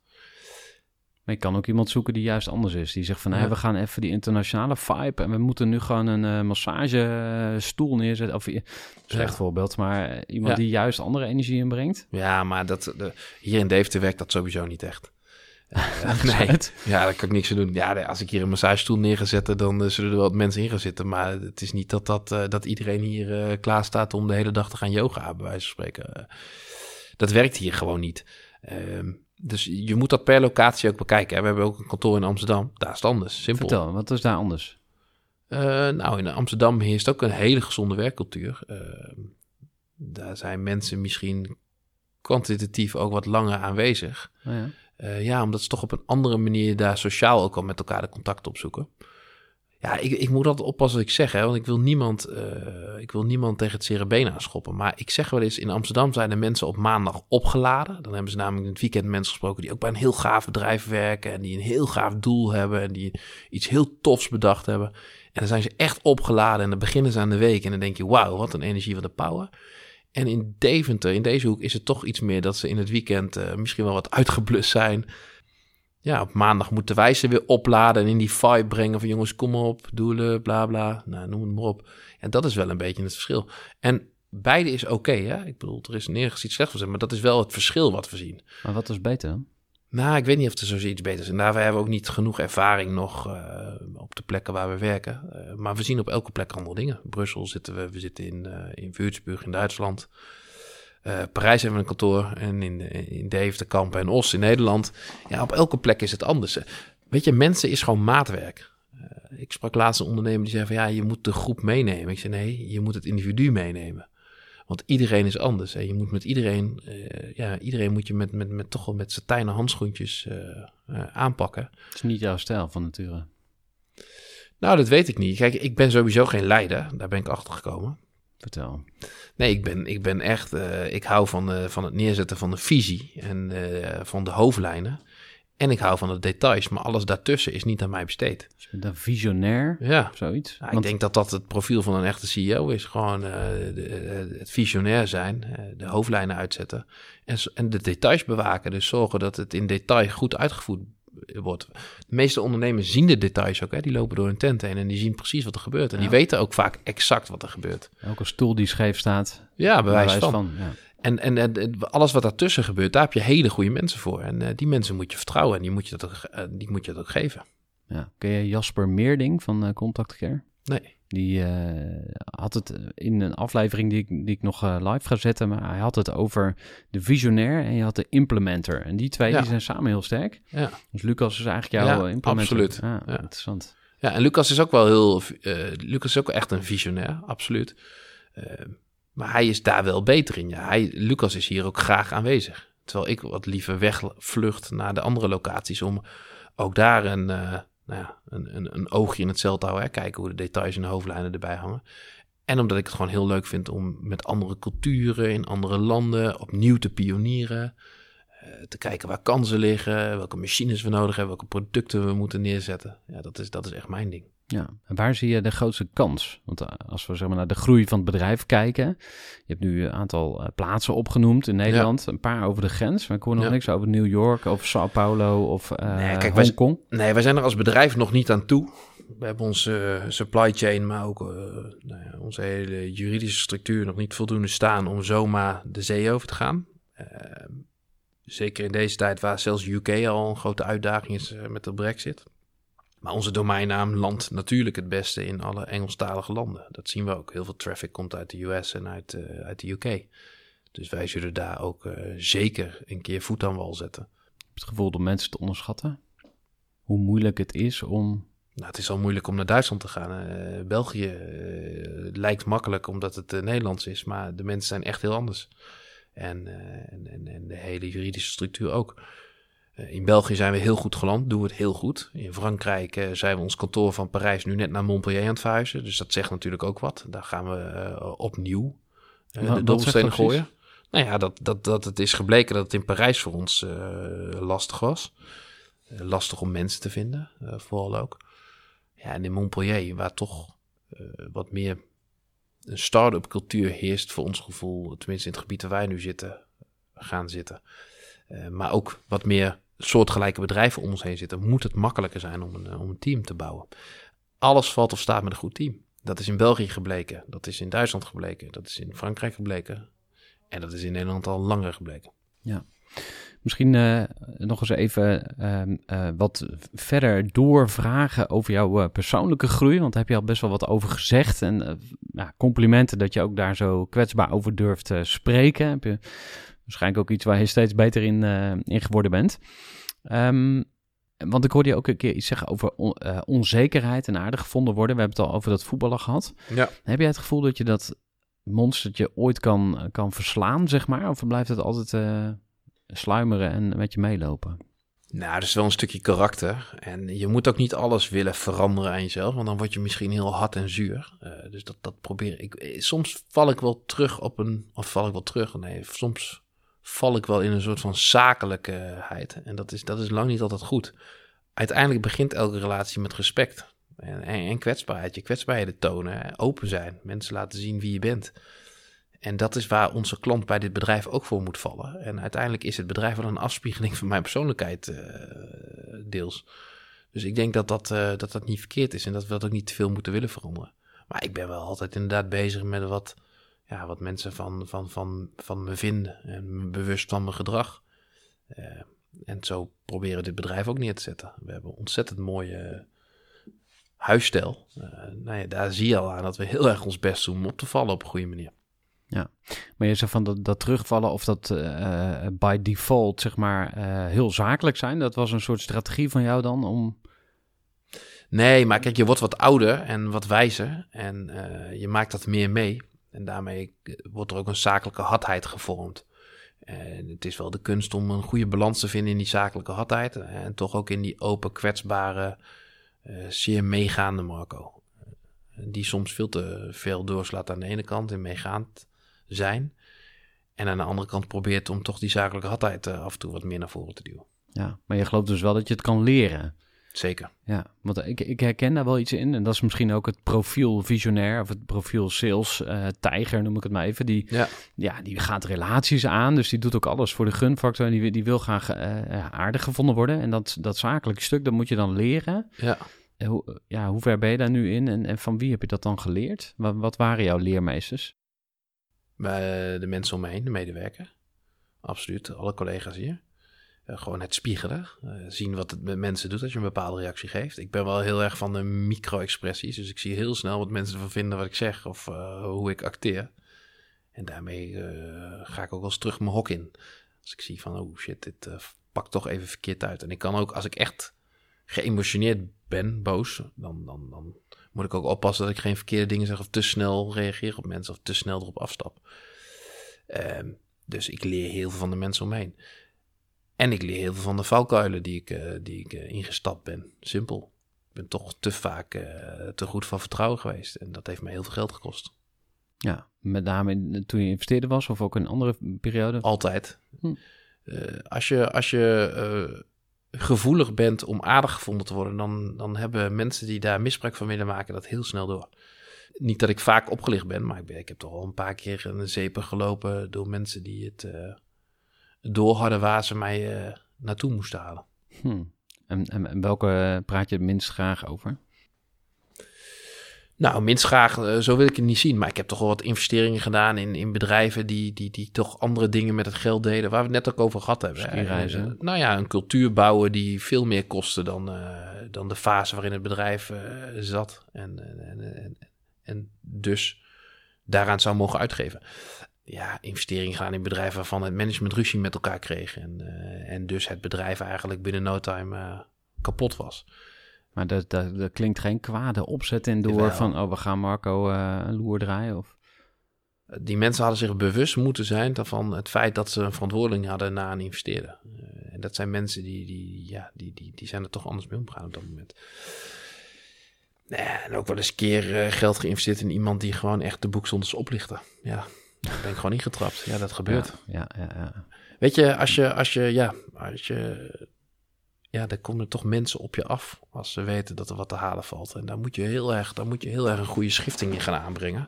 Maar je kan ook iemand zoeken die juist anders is. Die zegt van, Ja. we gaan even die internationale vibe... en we moeten nu gewoon een eh, massagestoel neerzetten. Of, slecht Ja. voorbeeld, maar eh, iemand Ja. die juist andere energie inbrengt. Ja, maar dat, de, hier in Deventer werkt dat sowieso niet echt. Eh, nee, ja, daar kan ik niks aan doen. Ja, als ik hier een massagestoel neer ga zetten, dan eh, zullen er wel wat mensen in gaan zitten. Maar het is niet dat, dat, eh, dat iedereen hier eh, klaar staat om de hele dag te gaan yoga, bij wijze van spreken. Eh, dat werkt hier gewoon niet. Ehm, dus je moet dat per locatie ook bekijken. hè. We hebben ook een kantoor in Amsterdam. Daar is het anders. Simpel. Vertel, wat is daar anders? Eh, nou, in Amsterdam heerst ook een hele gezonde werkcultuur. Eh, daar zijn mensen misschien kwantitatief ook wat langer aanwezig. Oh ja. Eh, ja, omdat ze toch op een andere manier daar sociaal ook al met elkaar de contact opzoeken. Ja, ik, ik moet altijd oppassen wat ik zeg, hè, want ik wil, niemand, eh, ik wil niemand tegen het cerebeen aanschoppen. Maar ik zeg wel eens, in Amsterdam zijn de mensen op maandag opgeladen. Dan hebben ze namelijk in het weekend mensen gesproken die ook bij een heel gaaf bedrijf werken. En die een heel gaaf doel hebben en die iets heel tofs bedacht hebben. En dan zijn ze echt opgeladen en dan beginnen ze aan de week. En dan denk je, wauw, wat een energie, wat een power. En in Deventer, in deze hoek, is het toch iets meer dat ze in het weekend eh, misschien wel wat uitgeblust zijn. Ja, op maandag moeten wij ze weer opladen en in die vibe brengen van jongens, kom op, doelen, bla bla. Nou, noem het maar op. En dat is wel een beetje het verschil. En beide is oké, hè. Ik bedoel, er is nergens iets slechts van zijn, maar dat is wel het verschil wat we zien. Maar wat is beter? Nou, ik weet niet of er zoiets beter is. En daarvoor hebben we ook niet genoeg ervaring nog eh, op de plekken waar we werken. Eh, maar we zien op elke plek andere dingen. Brussel zitten we, we zitten in, eh in Würzburg in Duitsland. Eh, Parijs hebben we een kantoor en in, in Deventer, Kampen en Os in Nederland. Ja, op elke plek is het anders. Weet je, mensen is gewoon maatwerk. Eh, ik sprak laatst een ondernemer die zei van ja, je moet de groep meenemen. Ik zei nee, je moet het individu meenemen. Want iedereen is anders. En je moet met iedereen, eh, ja, iedereen moet je met, met, met toch wel met satijnen handschoentjes eh, eh, aanpakken. Het is niet jouw stijl van nature. Nou, dat weet ik niet. Kijk, ik ben sowieso geen leider. Daar ben ik achter gekomen. Vertel. Nee, ik ben, ik ben echt, eh, ik hou van, eh, van het neerzetten van de visie en eh, van de hoofdlijnen. En ik hou van de details, maar alles daartussen is niet aan mij besteed. Dus een visionair Ja, of zoiets. Nou, Want- ik denk dat dat het profiel van een echte CEO is. Gewoon de- het visionair zijn, de hoofdlijnen uitzetten en, en de details bewaken. Dus zorgen dat het in detail goed uitgevoerd wordt. De meeste ondernemers zien de details ook. Hè? Die lopen door hun tent heen en die zien precies wat er gebeurt. En die weten ook vaak exact wat er gebeurt. Elke stoel die scheef staat, Ja, bewijs van. ja. En, en, en alles wat daartussen gebeurt, daar heb je hele goede mensen voor. En eh, die mensen moet je vertrouwen en die moet je dat ook, eh, die moet je dat ook geven. Ja. Ken je Jasper Meerding van eh, Contact Care? Nee. Die eh, had het in een aflevering die ik, die ik nog eh, live ga zetten, maar hij had het over de visionair en je had de implementer. En die twee Ja. die zijn samen heel sterk. Ja. Dus Lucas is eigenlijk jouw Ja, eh, implementer. absoluut. Ja, Ja. interessant. Ja, en Lucas is ook wel heel. eh, Lucas is ook echt een visionair, absoluut. Eh, maar hij is daar wel beter in. Ja. Hij, Lucas is hier ook graag aanwezig. Terwijl ik wat liever wegvlucht naar de andere locaties om ook daar een, eh, nou ja, een, een, een oogje in het cel houden. Hè. Kijken hoe de details en de hoofdlijnen erbij hangen. En omdat ik het gewoon heel leuk vind om met andere culturen in andere landen opnieuw te pionieren. Eh, te kijken waar kansen liggen, welke machines we nodig hebben, welke producten we moeten neerzetten. Ja, dat is, dat is echt mijn ding. Ja, en waar zie je de grootste kans? Want eh, als we zeg maar, naar de groei van het bedrijf kijken, je hebt nu een aantal eh, plaatsen opgenoemd in Nederland, een paar over de grens, maar ik hoor nog Ja. niks over New York of Sao Paulo of eh Nee, kijk, wij- Hongkong. Nee, wij zijn er als bedrijf nog niet aan toe. We hebben onze supply chain, maar ook nou ja, onze hele juridische structuur nog niet voldoende staan om zomaar de zee over te gaan. Eh, zeker in deze tijd waar zelfs UK al een grote uitdaging is met de brexit. Maar onze domeinnaam landt natuurlijk het beste in alle Engelstalige landen. Dat zien we ook. Heel veel traffic komt uit de US en uit, eh, uit de UK. Dus wij zullen daar ook eh, zeker een keer voet aan wal zetten. Heb het gevoel dat mensen te onderschatten? Hoe moeilijk het is om... Nou, het is al moeilijk om naar Duitsland te gaan. Eh, België lijkt makkelijk omdat het Nederlands is, maar de mensen zijn echt heel anders. En, en, en, en de hele juridische structuur ook. Eh, in België zijn we heel goed geland, doen we het heel goed. In Frankrijk eh, zijn we ons kantoor van Parijs nu net naar Montpellier aan het verhuizen. Dus dat zegt natuurlijk ook wat. Daar gaan we eh, opnieuw de dobbelstenen gooien. Nou ja, dat, dat, dat het is gebleken dat het in Parijs voor ons lastig was. Lastig om mensen te vinden, vooral ook. Ja, en in Montpellier, waar toch wat meer een start-up cultuur heerst voor ons gevoel, tenminste in het gebied waar wij nu zitten, gaan zitten. Maar ook wat meer soortgelijke bedrijven om ons heen zitten, moet het makkelijker zijn om een, eh, om een team te bouwen. Alles valt of staat met een goed team. Dat is in België gebleken, dat is in Duitsland gebleken, dat is in Frankrijk gebleken en dat is in Nederland al langer gebleken. Misschien eh, nog eens even ehm, eh, wat verder doorvragen over jouw persoonlijke groei. Want daar heb je al best wel wat over gezegd. En ja, complimenten dat je ook daar zo kwetsbaar over durft spreken. Heb je waarschijnlijk ook iets waar je steeds beter in, eh, in geworden bent. Ehm, want ik hoorde je ook een keer iets zeggen over on- eh, onzekerheid en aardig gevonden worden. We hebben het al over dat voetballen gehad. Ja. Heb jij het gevoel dat je dat monstertje ooit kan, kan verslaan, zeg maar? Of blijft het altijd eh, sluimeren en met je meelopen? Nou, dat is wel een stukje karakter. En je moet ook niet alles willen veranderen aan jezelf, want dan word je misschien heel hard en zuur. Eh, dus dat, dat probeer ik. eh, Soms val ik wel terug op een. Of val ik wel terug? Nee, soms val ik wel in een soort van zakelijkheid. En dat is, dat is lang niet altijd goed. Uiteindelijk begint elke relatie met respect. En, en, kwetsbaarheid. Je kwetsbaarheden tonen. Open zijn. Mensen laten zien wie je bent. En dat is waar onze klant bij dit bedrijf ook voor moet vallen. En uiteindelijk is het bedrijf wel een afspiegeling van mijn persoonlijkheid eh, deels. Dus ik denk dat dat, eh, dat dat niet verkeerd is en dat we dat ook niet te veel moeten willen veranderen. Maar ik ben wel altijd inderdaad bezig met wat, ja, wat mensen van, van, van, van me vinden en me bewust van mijn gedrag. Eh, en zo proberen we dit bedrijf ook neer te zetten. We hebben een ontzettend mooie huisstijl. Eh, nou ja, daar zie je al aan dat we heel erg ons best doen om op te vallen op een goede manier. Maar je zegt van dat, dat terugvallen of dat eh, by default, zeg maar, heel zakelijk zijn. Dat was een soort strategie van jou dan om... Nee, maar kijk, je wordt wat ouder en wat wijzer en je maakt dat meer mee. En daarmee wordt er ook een zakelijke hardheid gevormd. En het is wel de kunst om een goede balans te vinden in die zakelijke hardheid. En toch ook in die open, kwetsbare, eh, zeer meegaande Marco. Die soms veel te veel doorslaat aan de ene kant en meegaand zijn. En aan de andere kant probeert om toch die zakelijke hardheid eh, af en toe wat meer naar voren te duwen. Ja, maar je gelooft dus wel dat je het kan leren. Zeker. Ja, want ik, ik herken daar wel iets in. En dat is misschien ook het profiel visionair of het profiel sales eh, tijger, noem ik het maar even. Die, Ja. ja, die gaat relaties aan, dus die doet ook alles voor de gunfactor. En die, die wil graag eh, aardig gevonden worden. En dat, dat zakelijke stuk, dat moet je dan leren. Ja. Eh, Hoe, ja, hoe ver ben je daar nu in en, en van wie heb je dat dan geleerd? Wat, wat waren jouw leermeesters? De mensen om me heen, de medewerker. Absoluut, alle collega's hier. Eh, gewoon het spiegelen. eh, zien wat het met mensen doet als je een bepaalde reactie geeft. Ik ben wel heel erg van de micro-expressies. Dus ik zie heel snel wat mensen ervan vinden wat ik zeg of eh, hoe ik acteer. En daarmee ga ik ook wel eens terug mijn hok in. Als ik zie van, oh shit, dit pakt toch even verkeerd uit. En ik kan ook, als ik echt geëmotioneerd ben, boos, dan, dan, dan moet ik ook oppassen dat ik geen verkeerde dingen zeg of te snel reageer op mensen of te snel erop afstap. Ehm, dus ik leer heel veel van de mensen om me heen. En ik leer heel veel van de valkuilen die ik, eh, die ik eh, ingestapt ben. Simpel. Ik ben toch te vaak eh, te goed van vertrouwen geweest. En dat heeft me heel veel geld gekost. Ja, met name toen je investeerder was of ook in een andere periode? Altijd. Hm. Als je, als je gevoelig bent om aardig gevonden te worden, dan, dan hebben mensen die daar misbruik van willen maken dat heel snel door. Niet dat ik vaak opgelicht ben, maar ik, ben, ik heb toch al een paar keer een zeepen gelopen door mensen die het door hadden waar ze mij eh, naartoe moesten halen. Hm. En, en, en welke eh, praat je het minst graag over? Nou, minst graag, eh, zo wil ik het niet zien. Maar ik heb toch wel wat investeringen gedaan in, in bedrijven die, die, die toch andere dingen met het geld deden. Waar we het net ook over gehad hebben. Skireizen. Nou ja, een cultuur bouwen die veel meer kostte dan, dan de fase waarin het bedrijf zat. En, en, en, en dus daaraan zou mogen uitgeven. Ja, investeringen gaan in bedrijven waarvan het management ruzie met elkaar kreeg. En, eh, en dus het bedrijf eigenlijk binnen no time eh, kapot was. Maar dat, dat, dat klinkt geen kwade opzet in door van, oh, we gaan Marco eh, een loer draaien. Of... Die mensen hadden zich bewust moeten zijn van het feit dat ze een verantwoording hadden naar een investeerder. En dat zijn mensen die, die, ja, die, die, die zijn er toch anders mee omgegaan op dat moment. Nee, en ook wel eens een keer geld geïnvesteerd in iemand die gewoon echt de boekzonders oplichtte. Ja, daar ben ik gewoon ingetrapt. Ja, dat gebeurt. Ja, ja, ja. Weet je, als je, als je, ja, als je, ja, dan komen er toch mensen op je af als ze weten dat er wat te halen valt. En daar moet je heel erg, daar moet je heel erg een goede schifting in gaan aanbrengen.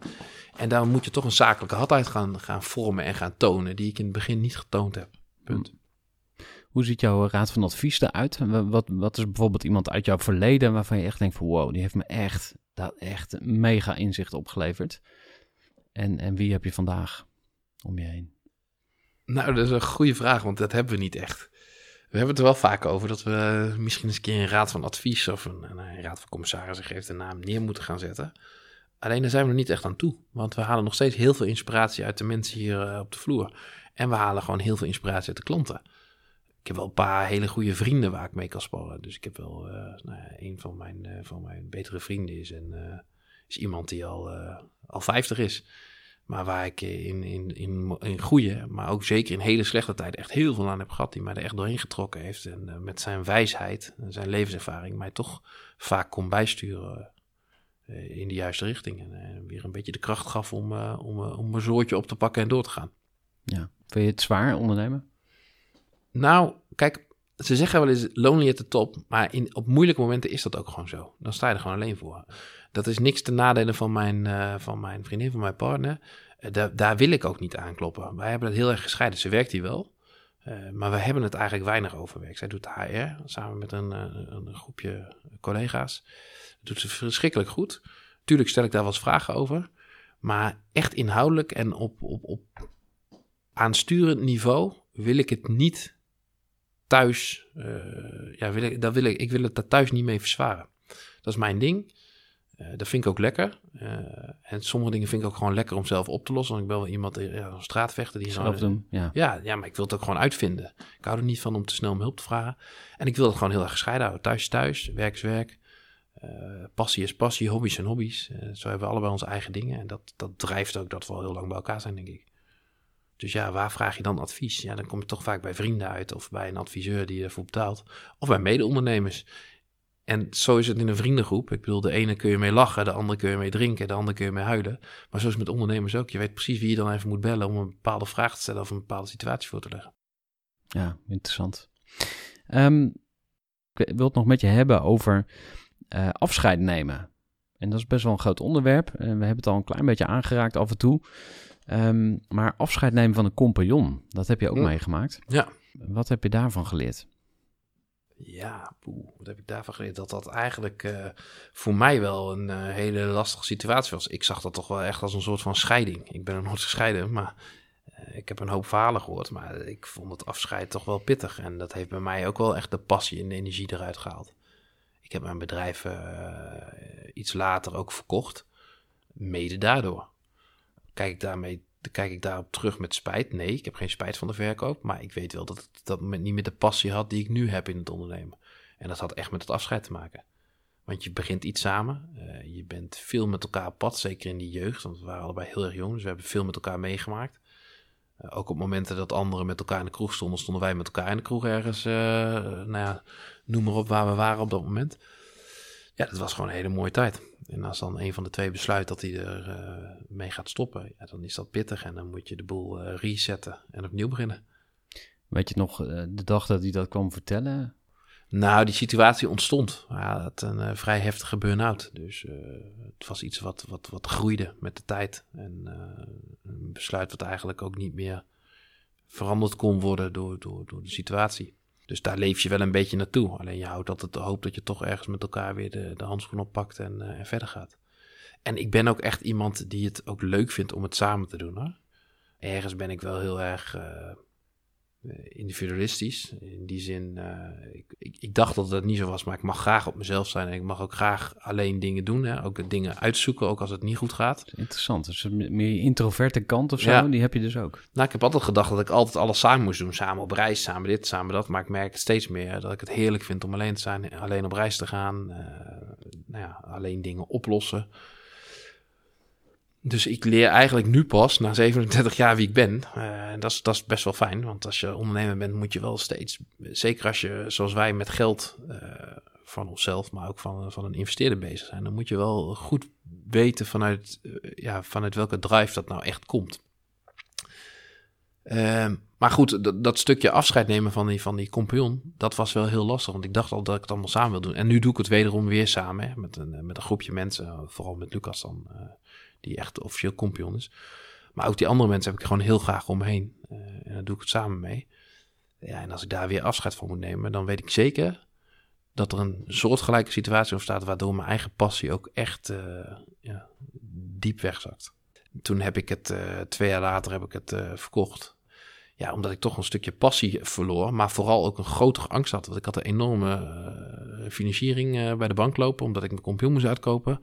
En daar moet je toch een zakelijke hardheid gaan, gaan vormen en gaan tonen, die ik in het begin niet getoond heb. Punt. Hoe ziet jouw raad van advies eruit? Wa- Wat, wat is bijvoorbeeld iemand uit jouw verleden waarvan je echt denkt van wow, die heeft me echt, dat echt mega inzicht opgeleverd. En, en wie heb je vandaag om je heen? Nou, dat is een goede vraag, want dat hebben we niet echt. We hebben het er wel vaak over dat we misschien eens een keer een raad van advies of een, een raad van commissarissen geeft een naam neer moeten gaan zetten. Alleen daar zijn we er niet echt aan toe, want we halen nog steeds heel veel inspiratie uit de mensen hier eh, op de vloer. En we halen gewoon heel veel inspiratie uit de klanten. Ik heb wel een paar hele goede vrienden waar ik mee kan sparren. Dus ik heb wel, eh, nou ja, een van mijn, eh, van mijn betere vrienden is, en, is iemand die al, al 50 is. Maar waar ik in, in, in, in goede, maar ook zeker in hele slechte tijden echt heel veel aan heb gehad. Die mij er echt doorheen getrokken heeft. En eh, met zijn wijsheid en zijn levenservaring mij toch vaak kon bijsturen eh, in de juiste richting. En eh, weer een beetje de kracht gaf om, om, om een zoortje op te pakken en door te gaan. Ja. Vind je het zwaar ondernemen? Nou, kijk, ze zeggen wel eens lonely at the top. Maar in, op moeilijke momenten is dat ook gewoon zo. Dan sta je er gewoon alleen voor. Dat is niks ten nadele van mijn, eh, van mijn vriendin, van mijn partner. Eh, daar, daar wil ik ook niet aankloppen. Wij hebben het heel erg gescheiden. Ze werkt hier wel. Eh, maar we hebben het eigenlijk weinig over werk. Zij doet HR samen met een, een groepje collega's. Dat doet ze verschrikkelijk goed. Tuurlijk stel ik daar wel eens vragen over. Maar echt inhoudelijk en op, op, op aansturend niveau wil ik het niet thuis. ja, wil ik, dat wil ik, ik wil het daar thuis niet mee verzwaren. Dat is mijn ding. Eh, dat vind ik ook lekker. Eh, en sommige dingen vind ik ook gewoon lekker om zelf op te lossen. Want ik ben wel iemand, eh, ja, een straatvechter die Zelf doen, ja. ja, ja, maar ik wil het ook gewoon uitvinden. Ik hou er niet van om te snel om hulp te vragen. En ik wil het gewoon heel erg gescheiden houden. Thuis is thuis, werk is werk. Passie is passie, hobby's zijn hobby's. Zo hebben we allebei onze eigen dingen. En dat, dat drijft ook dat we al heel lang bij elkaar zijn, denk ik. Dus ja, waar vraag je dan advies? Ja, dan kom je toch vaak bij vrienden uit of bij een adviseur die ervoor betaalt. Of bij mede-ondernemers. En zo is het in een vriendengroep. Ik bedoel, de ene kun je mee lachen, de andere kun je mee drinken, de andere kun je mee huilen. Maar zo is het met ondernemers ook. Je weet precies wie je dan even moet bellen om een bepaalde vraag te stellen of een bepaalde situatie voor te leggen. Ja, interessant. Ehm, ik wil het nog met je hebben over eh, afscheid nemen. En dat is best wel een groot onderwerp. En we hebben het al een klein beetje aangeraakt af en toe. Ehm, maar afscheid nemen van een compagnon, dat heb je ook meegemaakt. Ja. Wat heb je daarvan geleerd? Ja, wat heb ik daarvan geleerd? Dat dat eigenlijk eh, voor mij wel een eh, hele lastige situatie was. Ik zag dat toch wel echt als een soort van scheiding. Ik ben er nooit gescheiden, maar eh, ik heb een hoop verhalen gehoord. Maar ik vond het afscheid toch wel pittig. En dat heeft bij mij ook wel echt de passie en de energie eruit gehaald. Ik heb mijn bedrijf iets later ook verkocht. Mede daardoor. Kijk ik daarmee kijk ik daarop terug met spijt? Nee, ik heb geen spijt van de verkoop. Maar ik weet wel dat ik dat niet meer de passie had die ik nu heb in het ondernemen. En dat had echt met het afscheid te maken. Want je begint iets samen. eh, je bent veel met elkaar op pad, zeker in die jeugd. Want we waren allebei heel erg jong, dus we hebben veel met elkaar meegemaakt. Eh, ook op momenten dat anderen met elkaar in de kroeg stonden, stonden wij met elkaar in de kroeg ergens. eh, nou ja, noem maar op waar we waren op dat moment. Ja, dat was gewoon een hele mooie tijd. En als dan een van de twee besluit dat hij er eh, mee gaat stoppen, ja, dan is dat pittig. En dan moet je de boel eh, resetten en opnieuw beginnen. Weet je nog eh, de dag dat hij dat kwam vertellen? Nou, die situatie ontstond. Hij had een vrij heftige burn-out. Dus het was iets wat, wat, wat groeide met de tijd. En een besluit wat eigenlijk ook niet meer veranderd kon worden door, door, door de situatie. Dus daar leef je wel een beetje naartoe. Alleen je houdt altijd de hoop dat je toch ergens met elkaar weer de, de handschoen oppakt en, eh, verder gaat. En ik ben ook echt iemand die het ook leuk vindt om het samen te doen. Hoor. Ergens ben ik wel heel erg eh, individualistisch. In die zin, eh, ik, ik, ik dacht dat het niet zo was, maar ik mag graag op mezelf zijn. En ik mag ook graag alleen dingen doen. Hè? Ook dingen uitzoeken, ook als het niet goed gaat. Interessant. Dus meer je introverte kant of zo, Ja. die heb je dus ook. Nou, ik heb altijd gedacht dat ik altijd alles samen moest doen. Samen op reis, samen dit, samen dat. Maar ik merk steeds meer dat ik het heerlijk vind om alleen te zijn. Alleen op reis te gaan. eh, nou ja, alleen dingen oplossen. Dus ik leer eigenlijk nu pas, na 37 jaar, wie ik ben. En dat, is, best wel fijn. Want als je ondernemer bent, moet je wel steeds... Zeker als je, zoals wij, met geld eh, van onszelf... maar ook van, van een investeerder bezig zijn... dan moet je wel goed weten vanuit, eh, ja, vanuit welke drive dat nou echt komt. Ehm, maar goed, dat, stukje afscheid nemen van die, van die compagnon, dat was wel heel lastig. Want ik dacht al dat ik het allemaal samen wil doen. En nu doe ik het wederom weer samen, hè, met, een, met een groepje mensen. Vooral met Lucas dan, die echt officieel compagnon is. Maar ook die andere mensen heb ik gewoon heel graag om me heen. Eh, en daar doe ik het samen mee. Ja, en als ik daar weer afscheid van moet nemen, dan weet ik zeker dat er een soortgelijke situatie ontstaat... waardoor mijn eigen passie ook echt eh, ja, diep wegzakt. Toen heb ik het, eh, twee jaar later heb ik het verkocht. Ja, omdat ik toch een stukje passie verloor, maar vooral ook een grotere angst had. Want ik had een enorme financiering bij de bank lopen, omdat ik mijn computer moest uitkopen.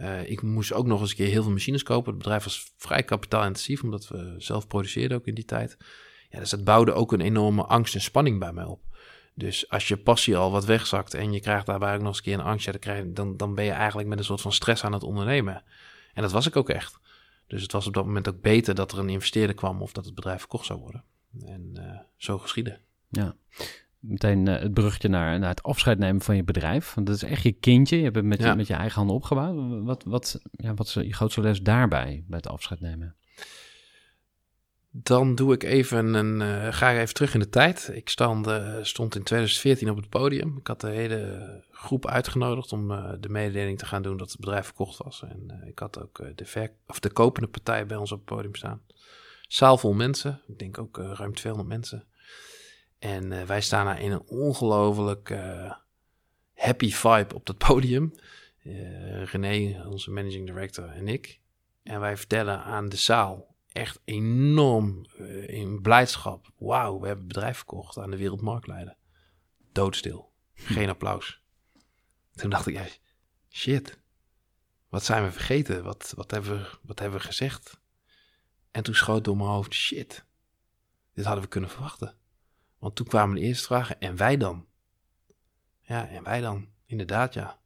Eh, ik moest ook nog eens een keer heel veel machines kopen. Het bedrijf was vrij kapitaalintensief, omdat we zelf produceerden ook in die tijd. Ja, dus dat bouwde ook een enorme angst en spanning bij mij op. Dus als je passie al wat wegzakt en je krijgt daarbij ook nog eens een keer een angst, ja, dan, dan, dan ben je eigenlijk met een soort van stress aan het ondernemen. En dat was ik ook echt. Dus het was op dat moment ook beter dat er een investeerder kwam of dat het bedrijf verkocht zou worden. En eh, zo geschieden. Ja. Meteen eh, het bruggetje naar, naar het afscheid nemen van je bedrijf. Want dat is echt je kindje. Je hebt het met, je, met je eigen handen opgebouwd. Wat, wat, ja, wat is je grootste les daarbij, bij het afscheid nemen? Dan doe ik even een, eh, ga ik even terug in de tijd. Ik stand, eh, stond in 2014 op het podium. Ik had de hele groep uitgenodigd om de mededeling te gaan doen dat het bedrijf verkocht was. En ik had ook de, ver of de kopende partij bij ons op het podium staan. Zaal vol mensen, ik denk ook ruim 200 mensen. En eh, wij staan daar in een ongelooflijk eh, happy vibe op dat podium. Eh, René, onze managing director en ik. En wij vertellen aan de zaal echt enorm in blijdschap. Wauw, we hebben het bedrijf verkocht aan de wereldmarktleider. Doodstil. Geen applaus. Toen dacht ik, ja, shit. Wat zijn we vergeten? Wat, wat, hebben we, wat hebben we gezegd? En toen schoot door mijn hoofd, shit. Dit hadden we kunnen verwachten. Want toen kwamen de eerste vragen, en wij dan? Ja, en wij dan? Inderdaad, ja.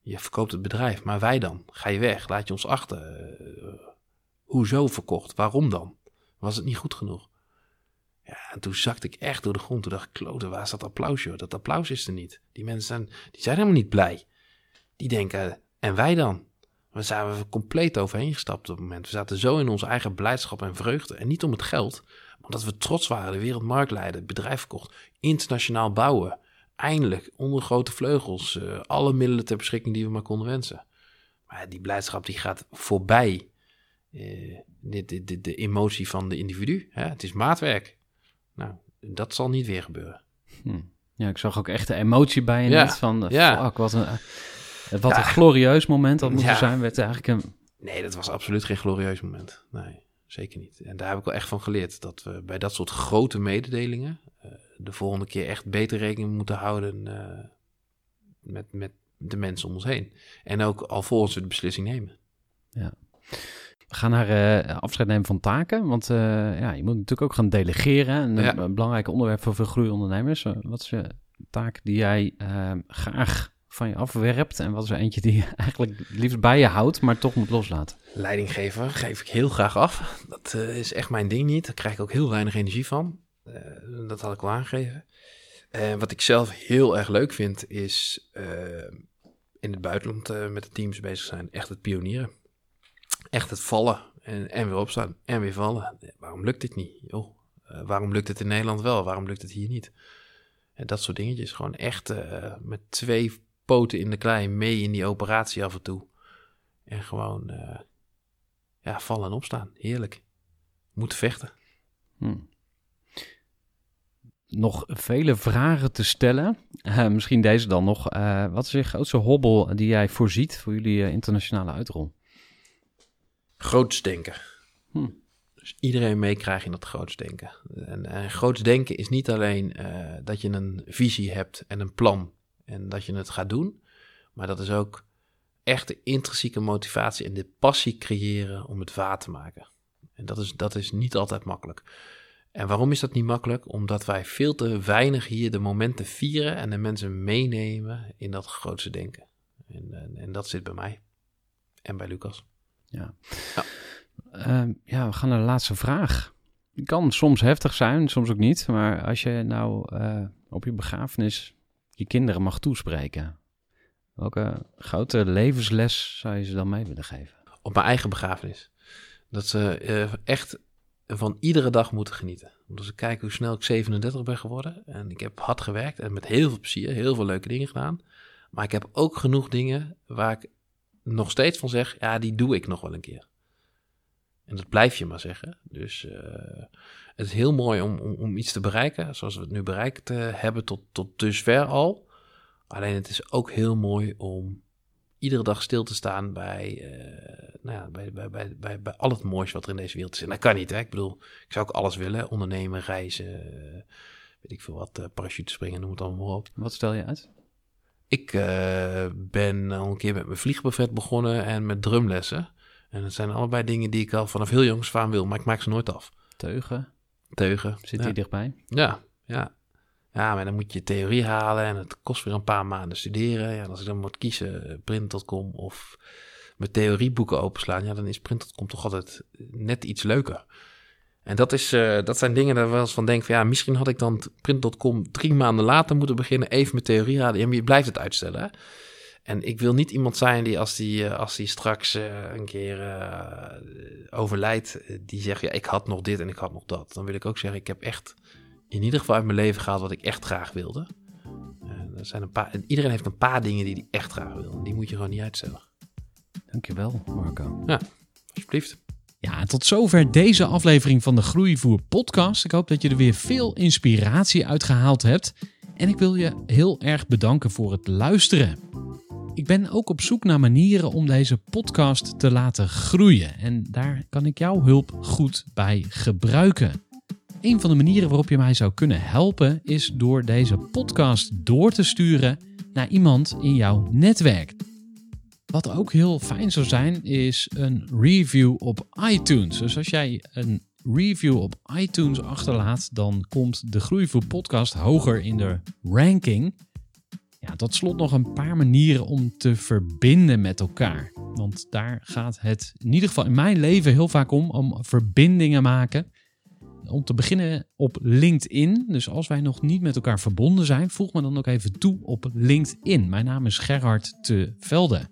Je verkoopt het bedrijf, maar wij dan? Ga je weg? Laat je ons achter? Eh, hoezo verkocht? Waarom dan? Was het niet goed genoeg? Ja, en toen zakte ik echt door de grond. Toen dacht ik, klote, waar is dat applaus? Dat applaus is er niet. Die mensen zijn, die zijn helemaal niet blij. Die denken, en wij dan? We zijn er compleet overheen gestapt op het moment. We zaten zo in onze eigen blijdschap en vreugde. En niet om het geld, maar omdat we trots waren. De wereldmarktleider, het bedrijf verkocht. Internationaal bouwen. eindelijk onder grote vleugels. eh, alle middelen ter beschikking die we maar konden wensen. Maar die blijdschap die gaat voorbij de, de, de, de emotie van de individu. Hè? Het is maatwerk. Nou, dat zal niet weer gebeuren. Hm. Ja, ik zag ook echt de emotie bij je Ja, net van, ja. fuck, wat een, wat Ja. een glorieus moment dat moet Ja. zijn. Werd eigenlijk een, Nee, dat was absoluut geen glorieus moment. Nee, zeker niet. En daar heb ik wel echt van geleerd. Dat we bij dat soort grote mededelingen eh, de volgende keer echt beter rekening moeten houden eh, met, met de mensen om ons heen. En ook alvorens we de beslissing nemen. We gaan naar eh, afscheid nemen van taken. Want ja, je moet natuurlijk ook gaan delegeren. En een, Ja. een belangrijk onderwerp voor veel groeiondernemers. Wat is de taak die jij graag van je afwerpt? En wat is er eentje die je eigenlijk liefst bij je houdt, maar toch moet loslaten? Leidinggever geef ik heel graag af. Dat eh, is echt mijn ding niet. Daar krijg ik ook heel weinig energie van. Eh, dat had ik al aangegeven. Eh, wat ik zelf heel erg leuk vind, is in het buitenland met de teams bezig zijn. Echt het pionieren. Echt het vallen en, en weer opstaan en weer vallen. Waarom lukt dit niet? Waarom lukt het in Nederland wel? Waarom lukt het hier niet? En dat soort dingetjes. Gewoon echt met twee poten in de klei mee in die operatie af en toe. En gewoon eh, ja, vallen en opstaan. Heerlijk. Moeten vechten. Hm. Nog vele vragen te stellen. Eh, misschien deze dan nog. Eh, wat is je grootste hobbel die jij voorziet voor jullie internationale uitrol? Groots denken. Hm. Dus iedereen meekrijgen in dat groots denken. En, en groots denken is niet alleen dat je een visie hebt en een plan en dat je het gaat doen, maar dat is ook echt de intrinsieke motivatie en de passie creëren om het waar te maken. En dat is, dat is niet altijd makkelijk. En waarom is dat niet makkelijk? Omdat wij veel te weinig hier de momenten vieren en de mensen meenemen in dat grootste denken. En, en, en dat zit bij mij en bij Lucas. Ehm, ja, we gaan naar de laatste vraag. Het kan soms heftig zijn, soms ook niet. Maar als je nou eh, op je begrafenis je kinderen mag toespreken, welke grote levensles zou je ze dan mee willen geven? op mijn eigen begrafenis. Dat ze eh, echt van iedere dag moeten genieten. Want als ik kijk hoe snel ik 37 ben geworden. En ik heb hard gewerkt en met heel veel plezier, heel veel leuke dingen gedaan. Maar ik heb ook genoeg dingen waar ik nog steeds van zeg, ja, die doe ik nog wel een keer. En dat blijf je maar zeggen. Dus eh, het is heel mooi om, om, om iets te bereiken, zoals we het nu bereikt eh, hebben tot, tot dusver al. Alleen het is ook heel mooi om iedere dag stil te staan bij, eh, nou ja, bij, bij, bij, bij, bij al het moois wat er in deze wereld is. En dat kan niet, hè. Ik bedoel, ik zou ook alles willen. Ondernemen, reizen, weet ik veel wat, parachute springen, noem het allemaal op. Wat stel je uit? Ik ben al een keer met mijn vliegbuffet begonnen en met drumlessen. En dat zijn allebei dingen die ik al vanaf heel jongs aan wil, maar ik maak ze nooit af. Teugen? Teugen. Zit ja. hier dichtbij? Ja, ja. Ja, maar dan moet je theorie halen en het kost weer een paar maanden studeren. Ja, als ik dan moet kiezen, eh, print.com of mijn theorieboeken openslaan, ja, dan is print.com toch altijd net iets leuker. En dat, is, uh, dat zijn dingen waar ik wel eens van denk van ja, misschien had ik dan print.com drie maanden later moeten beginnen, even mijn theorie halen. Ja, maar je blijft het uitstellen. Hè? En ik wil niet iemand zijn die als die, als die straks uh, een keer uh, overlijdt, die zegt ja, ik had nog dit en ik had nog dat. Dan wil ik ook zeggen, ik heb echt in ieder geval uit mijn leven gehaald wat ik echt graag wilde. Er zijn een paar, iedereen heeft een paar dingen die hij echt graag wil. En die moet je gewoon niet uitstellen. Dankjewel, Marco. Ja, alsjeblieft. Ja, tot zover deze aflevering van de Groeivoer podcast. Ik hoop dat je er weer veel inspiratie uit gehaald hebt. En ik wil je heel erg bedanken voor het luisteren. Ik ben ook op zoek naar manieren om deze podcast te laten groeien. En daar kan ik jouw hulp goed bij gebruiken. Een van de manieren waarop je mij zou kunnen helpen is door deze podcast door te sturen naar iemand in jouw netwerk. Wat ook heel fijn zou zijn, is een review op iTunes. Dus als jij een review op iTunes achterlaat, dan komt de Groeivoer podcast hoger in de ranking. Ja, tot slot nog een paar manieren om te verbinden met elkaar. Want daar gaat het in ieder geval in mijn leven heel vaak om, om verbindingen maken. Om te beginnen op LinkedIn. Dus als wij nog niet met elkaar verbonden zijn, voeg me dan ook even toe op LinkedIn. Mijn naam is Gerhard te Velde.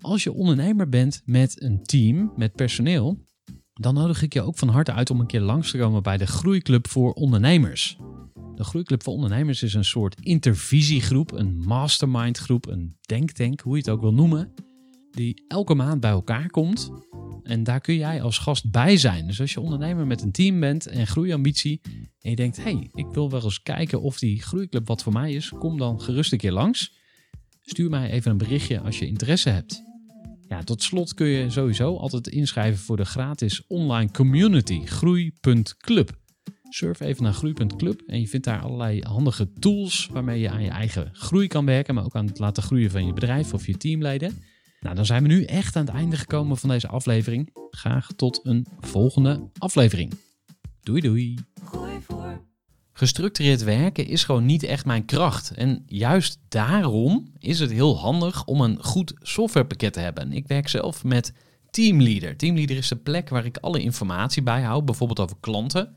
Als je ondernemer bent met een team, met personeel, dan nodig ik je ook van harte uit om een keer langs te komen bij de Groeiclub voor Ondernemers. De Groeiclub voor Ondernemers is een soort intervisiegroep, een mastermindgroep, een denktank, hoe je het ook wil noemen, die elke maand bij elkaar komt. En daar kun jij als gast bij zijn. Dus als je ondernemer met een team bent en groeiambitie en je denkt, hé, hey, ik wil wel eens kijken of die Groeiclub wat voor mij is, kom dan gerust een keer langs. Stuur mij even een berichtje als je interesse hebt. Ja, tot slot kun je sowieso altijd inschrijven voor de gratis online community groei.club. Surf even naar groei.club en je vindt daar allerlei handige tools waarmee je aan je eigen groei kan werken, maar ook aan het laten groeien van je bedrijf of je teamleden. Nou, dan zijn we nu echt aan het einde gekomen van deze aflevering. Graag tot een volgende aflevering. Doei doei. Gooi voor. Gestructureerd werken is gewoon niet echt mijn kracht. En juist daarom is het heel handig om een goed softwarepakket te hebben. Ik werk zelf met Teamleader. Teamleader is de plek waar ik alle informatie bijhoud, bijvoorbeeld over klanten.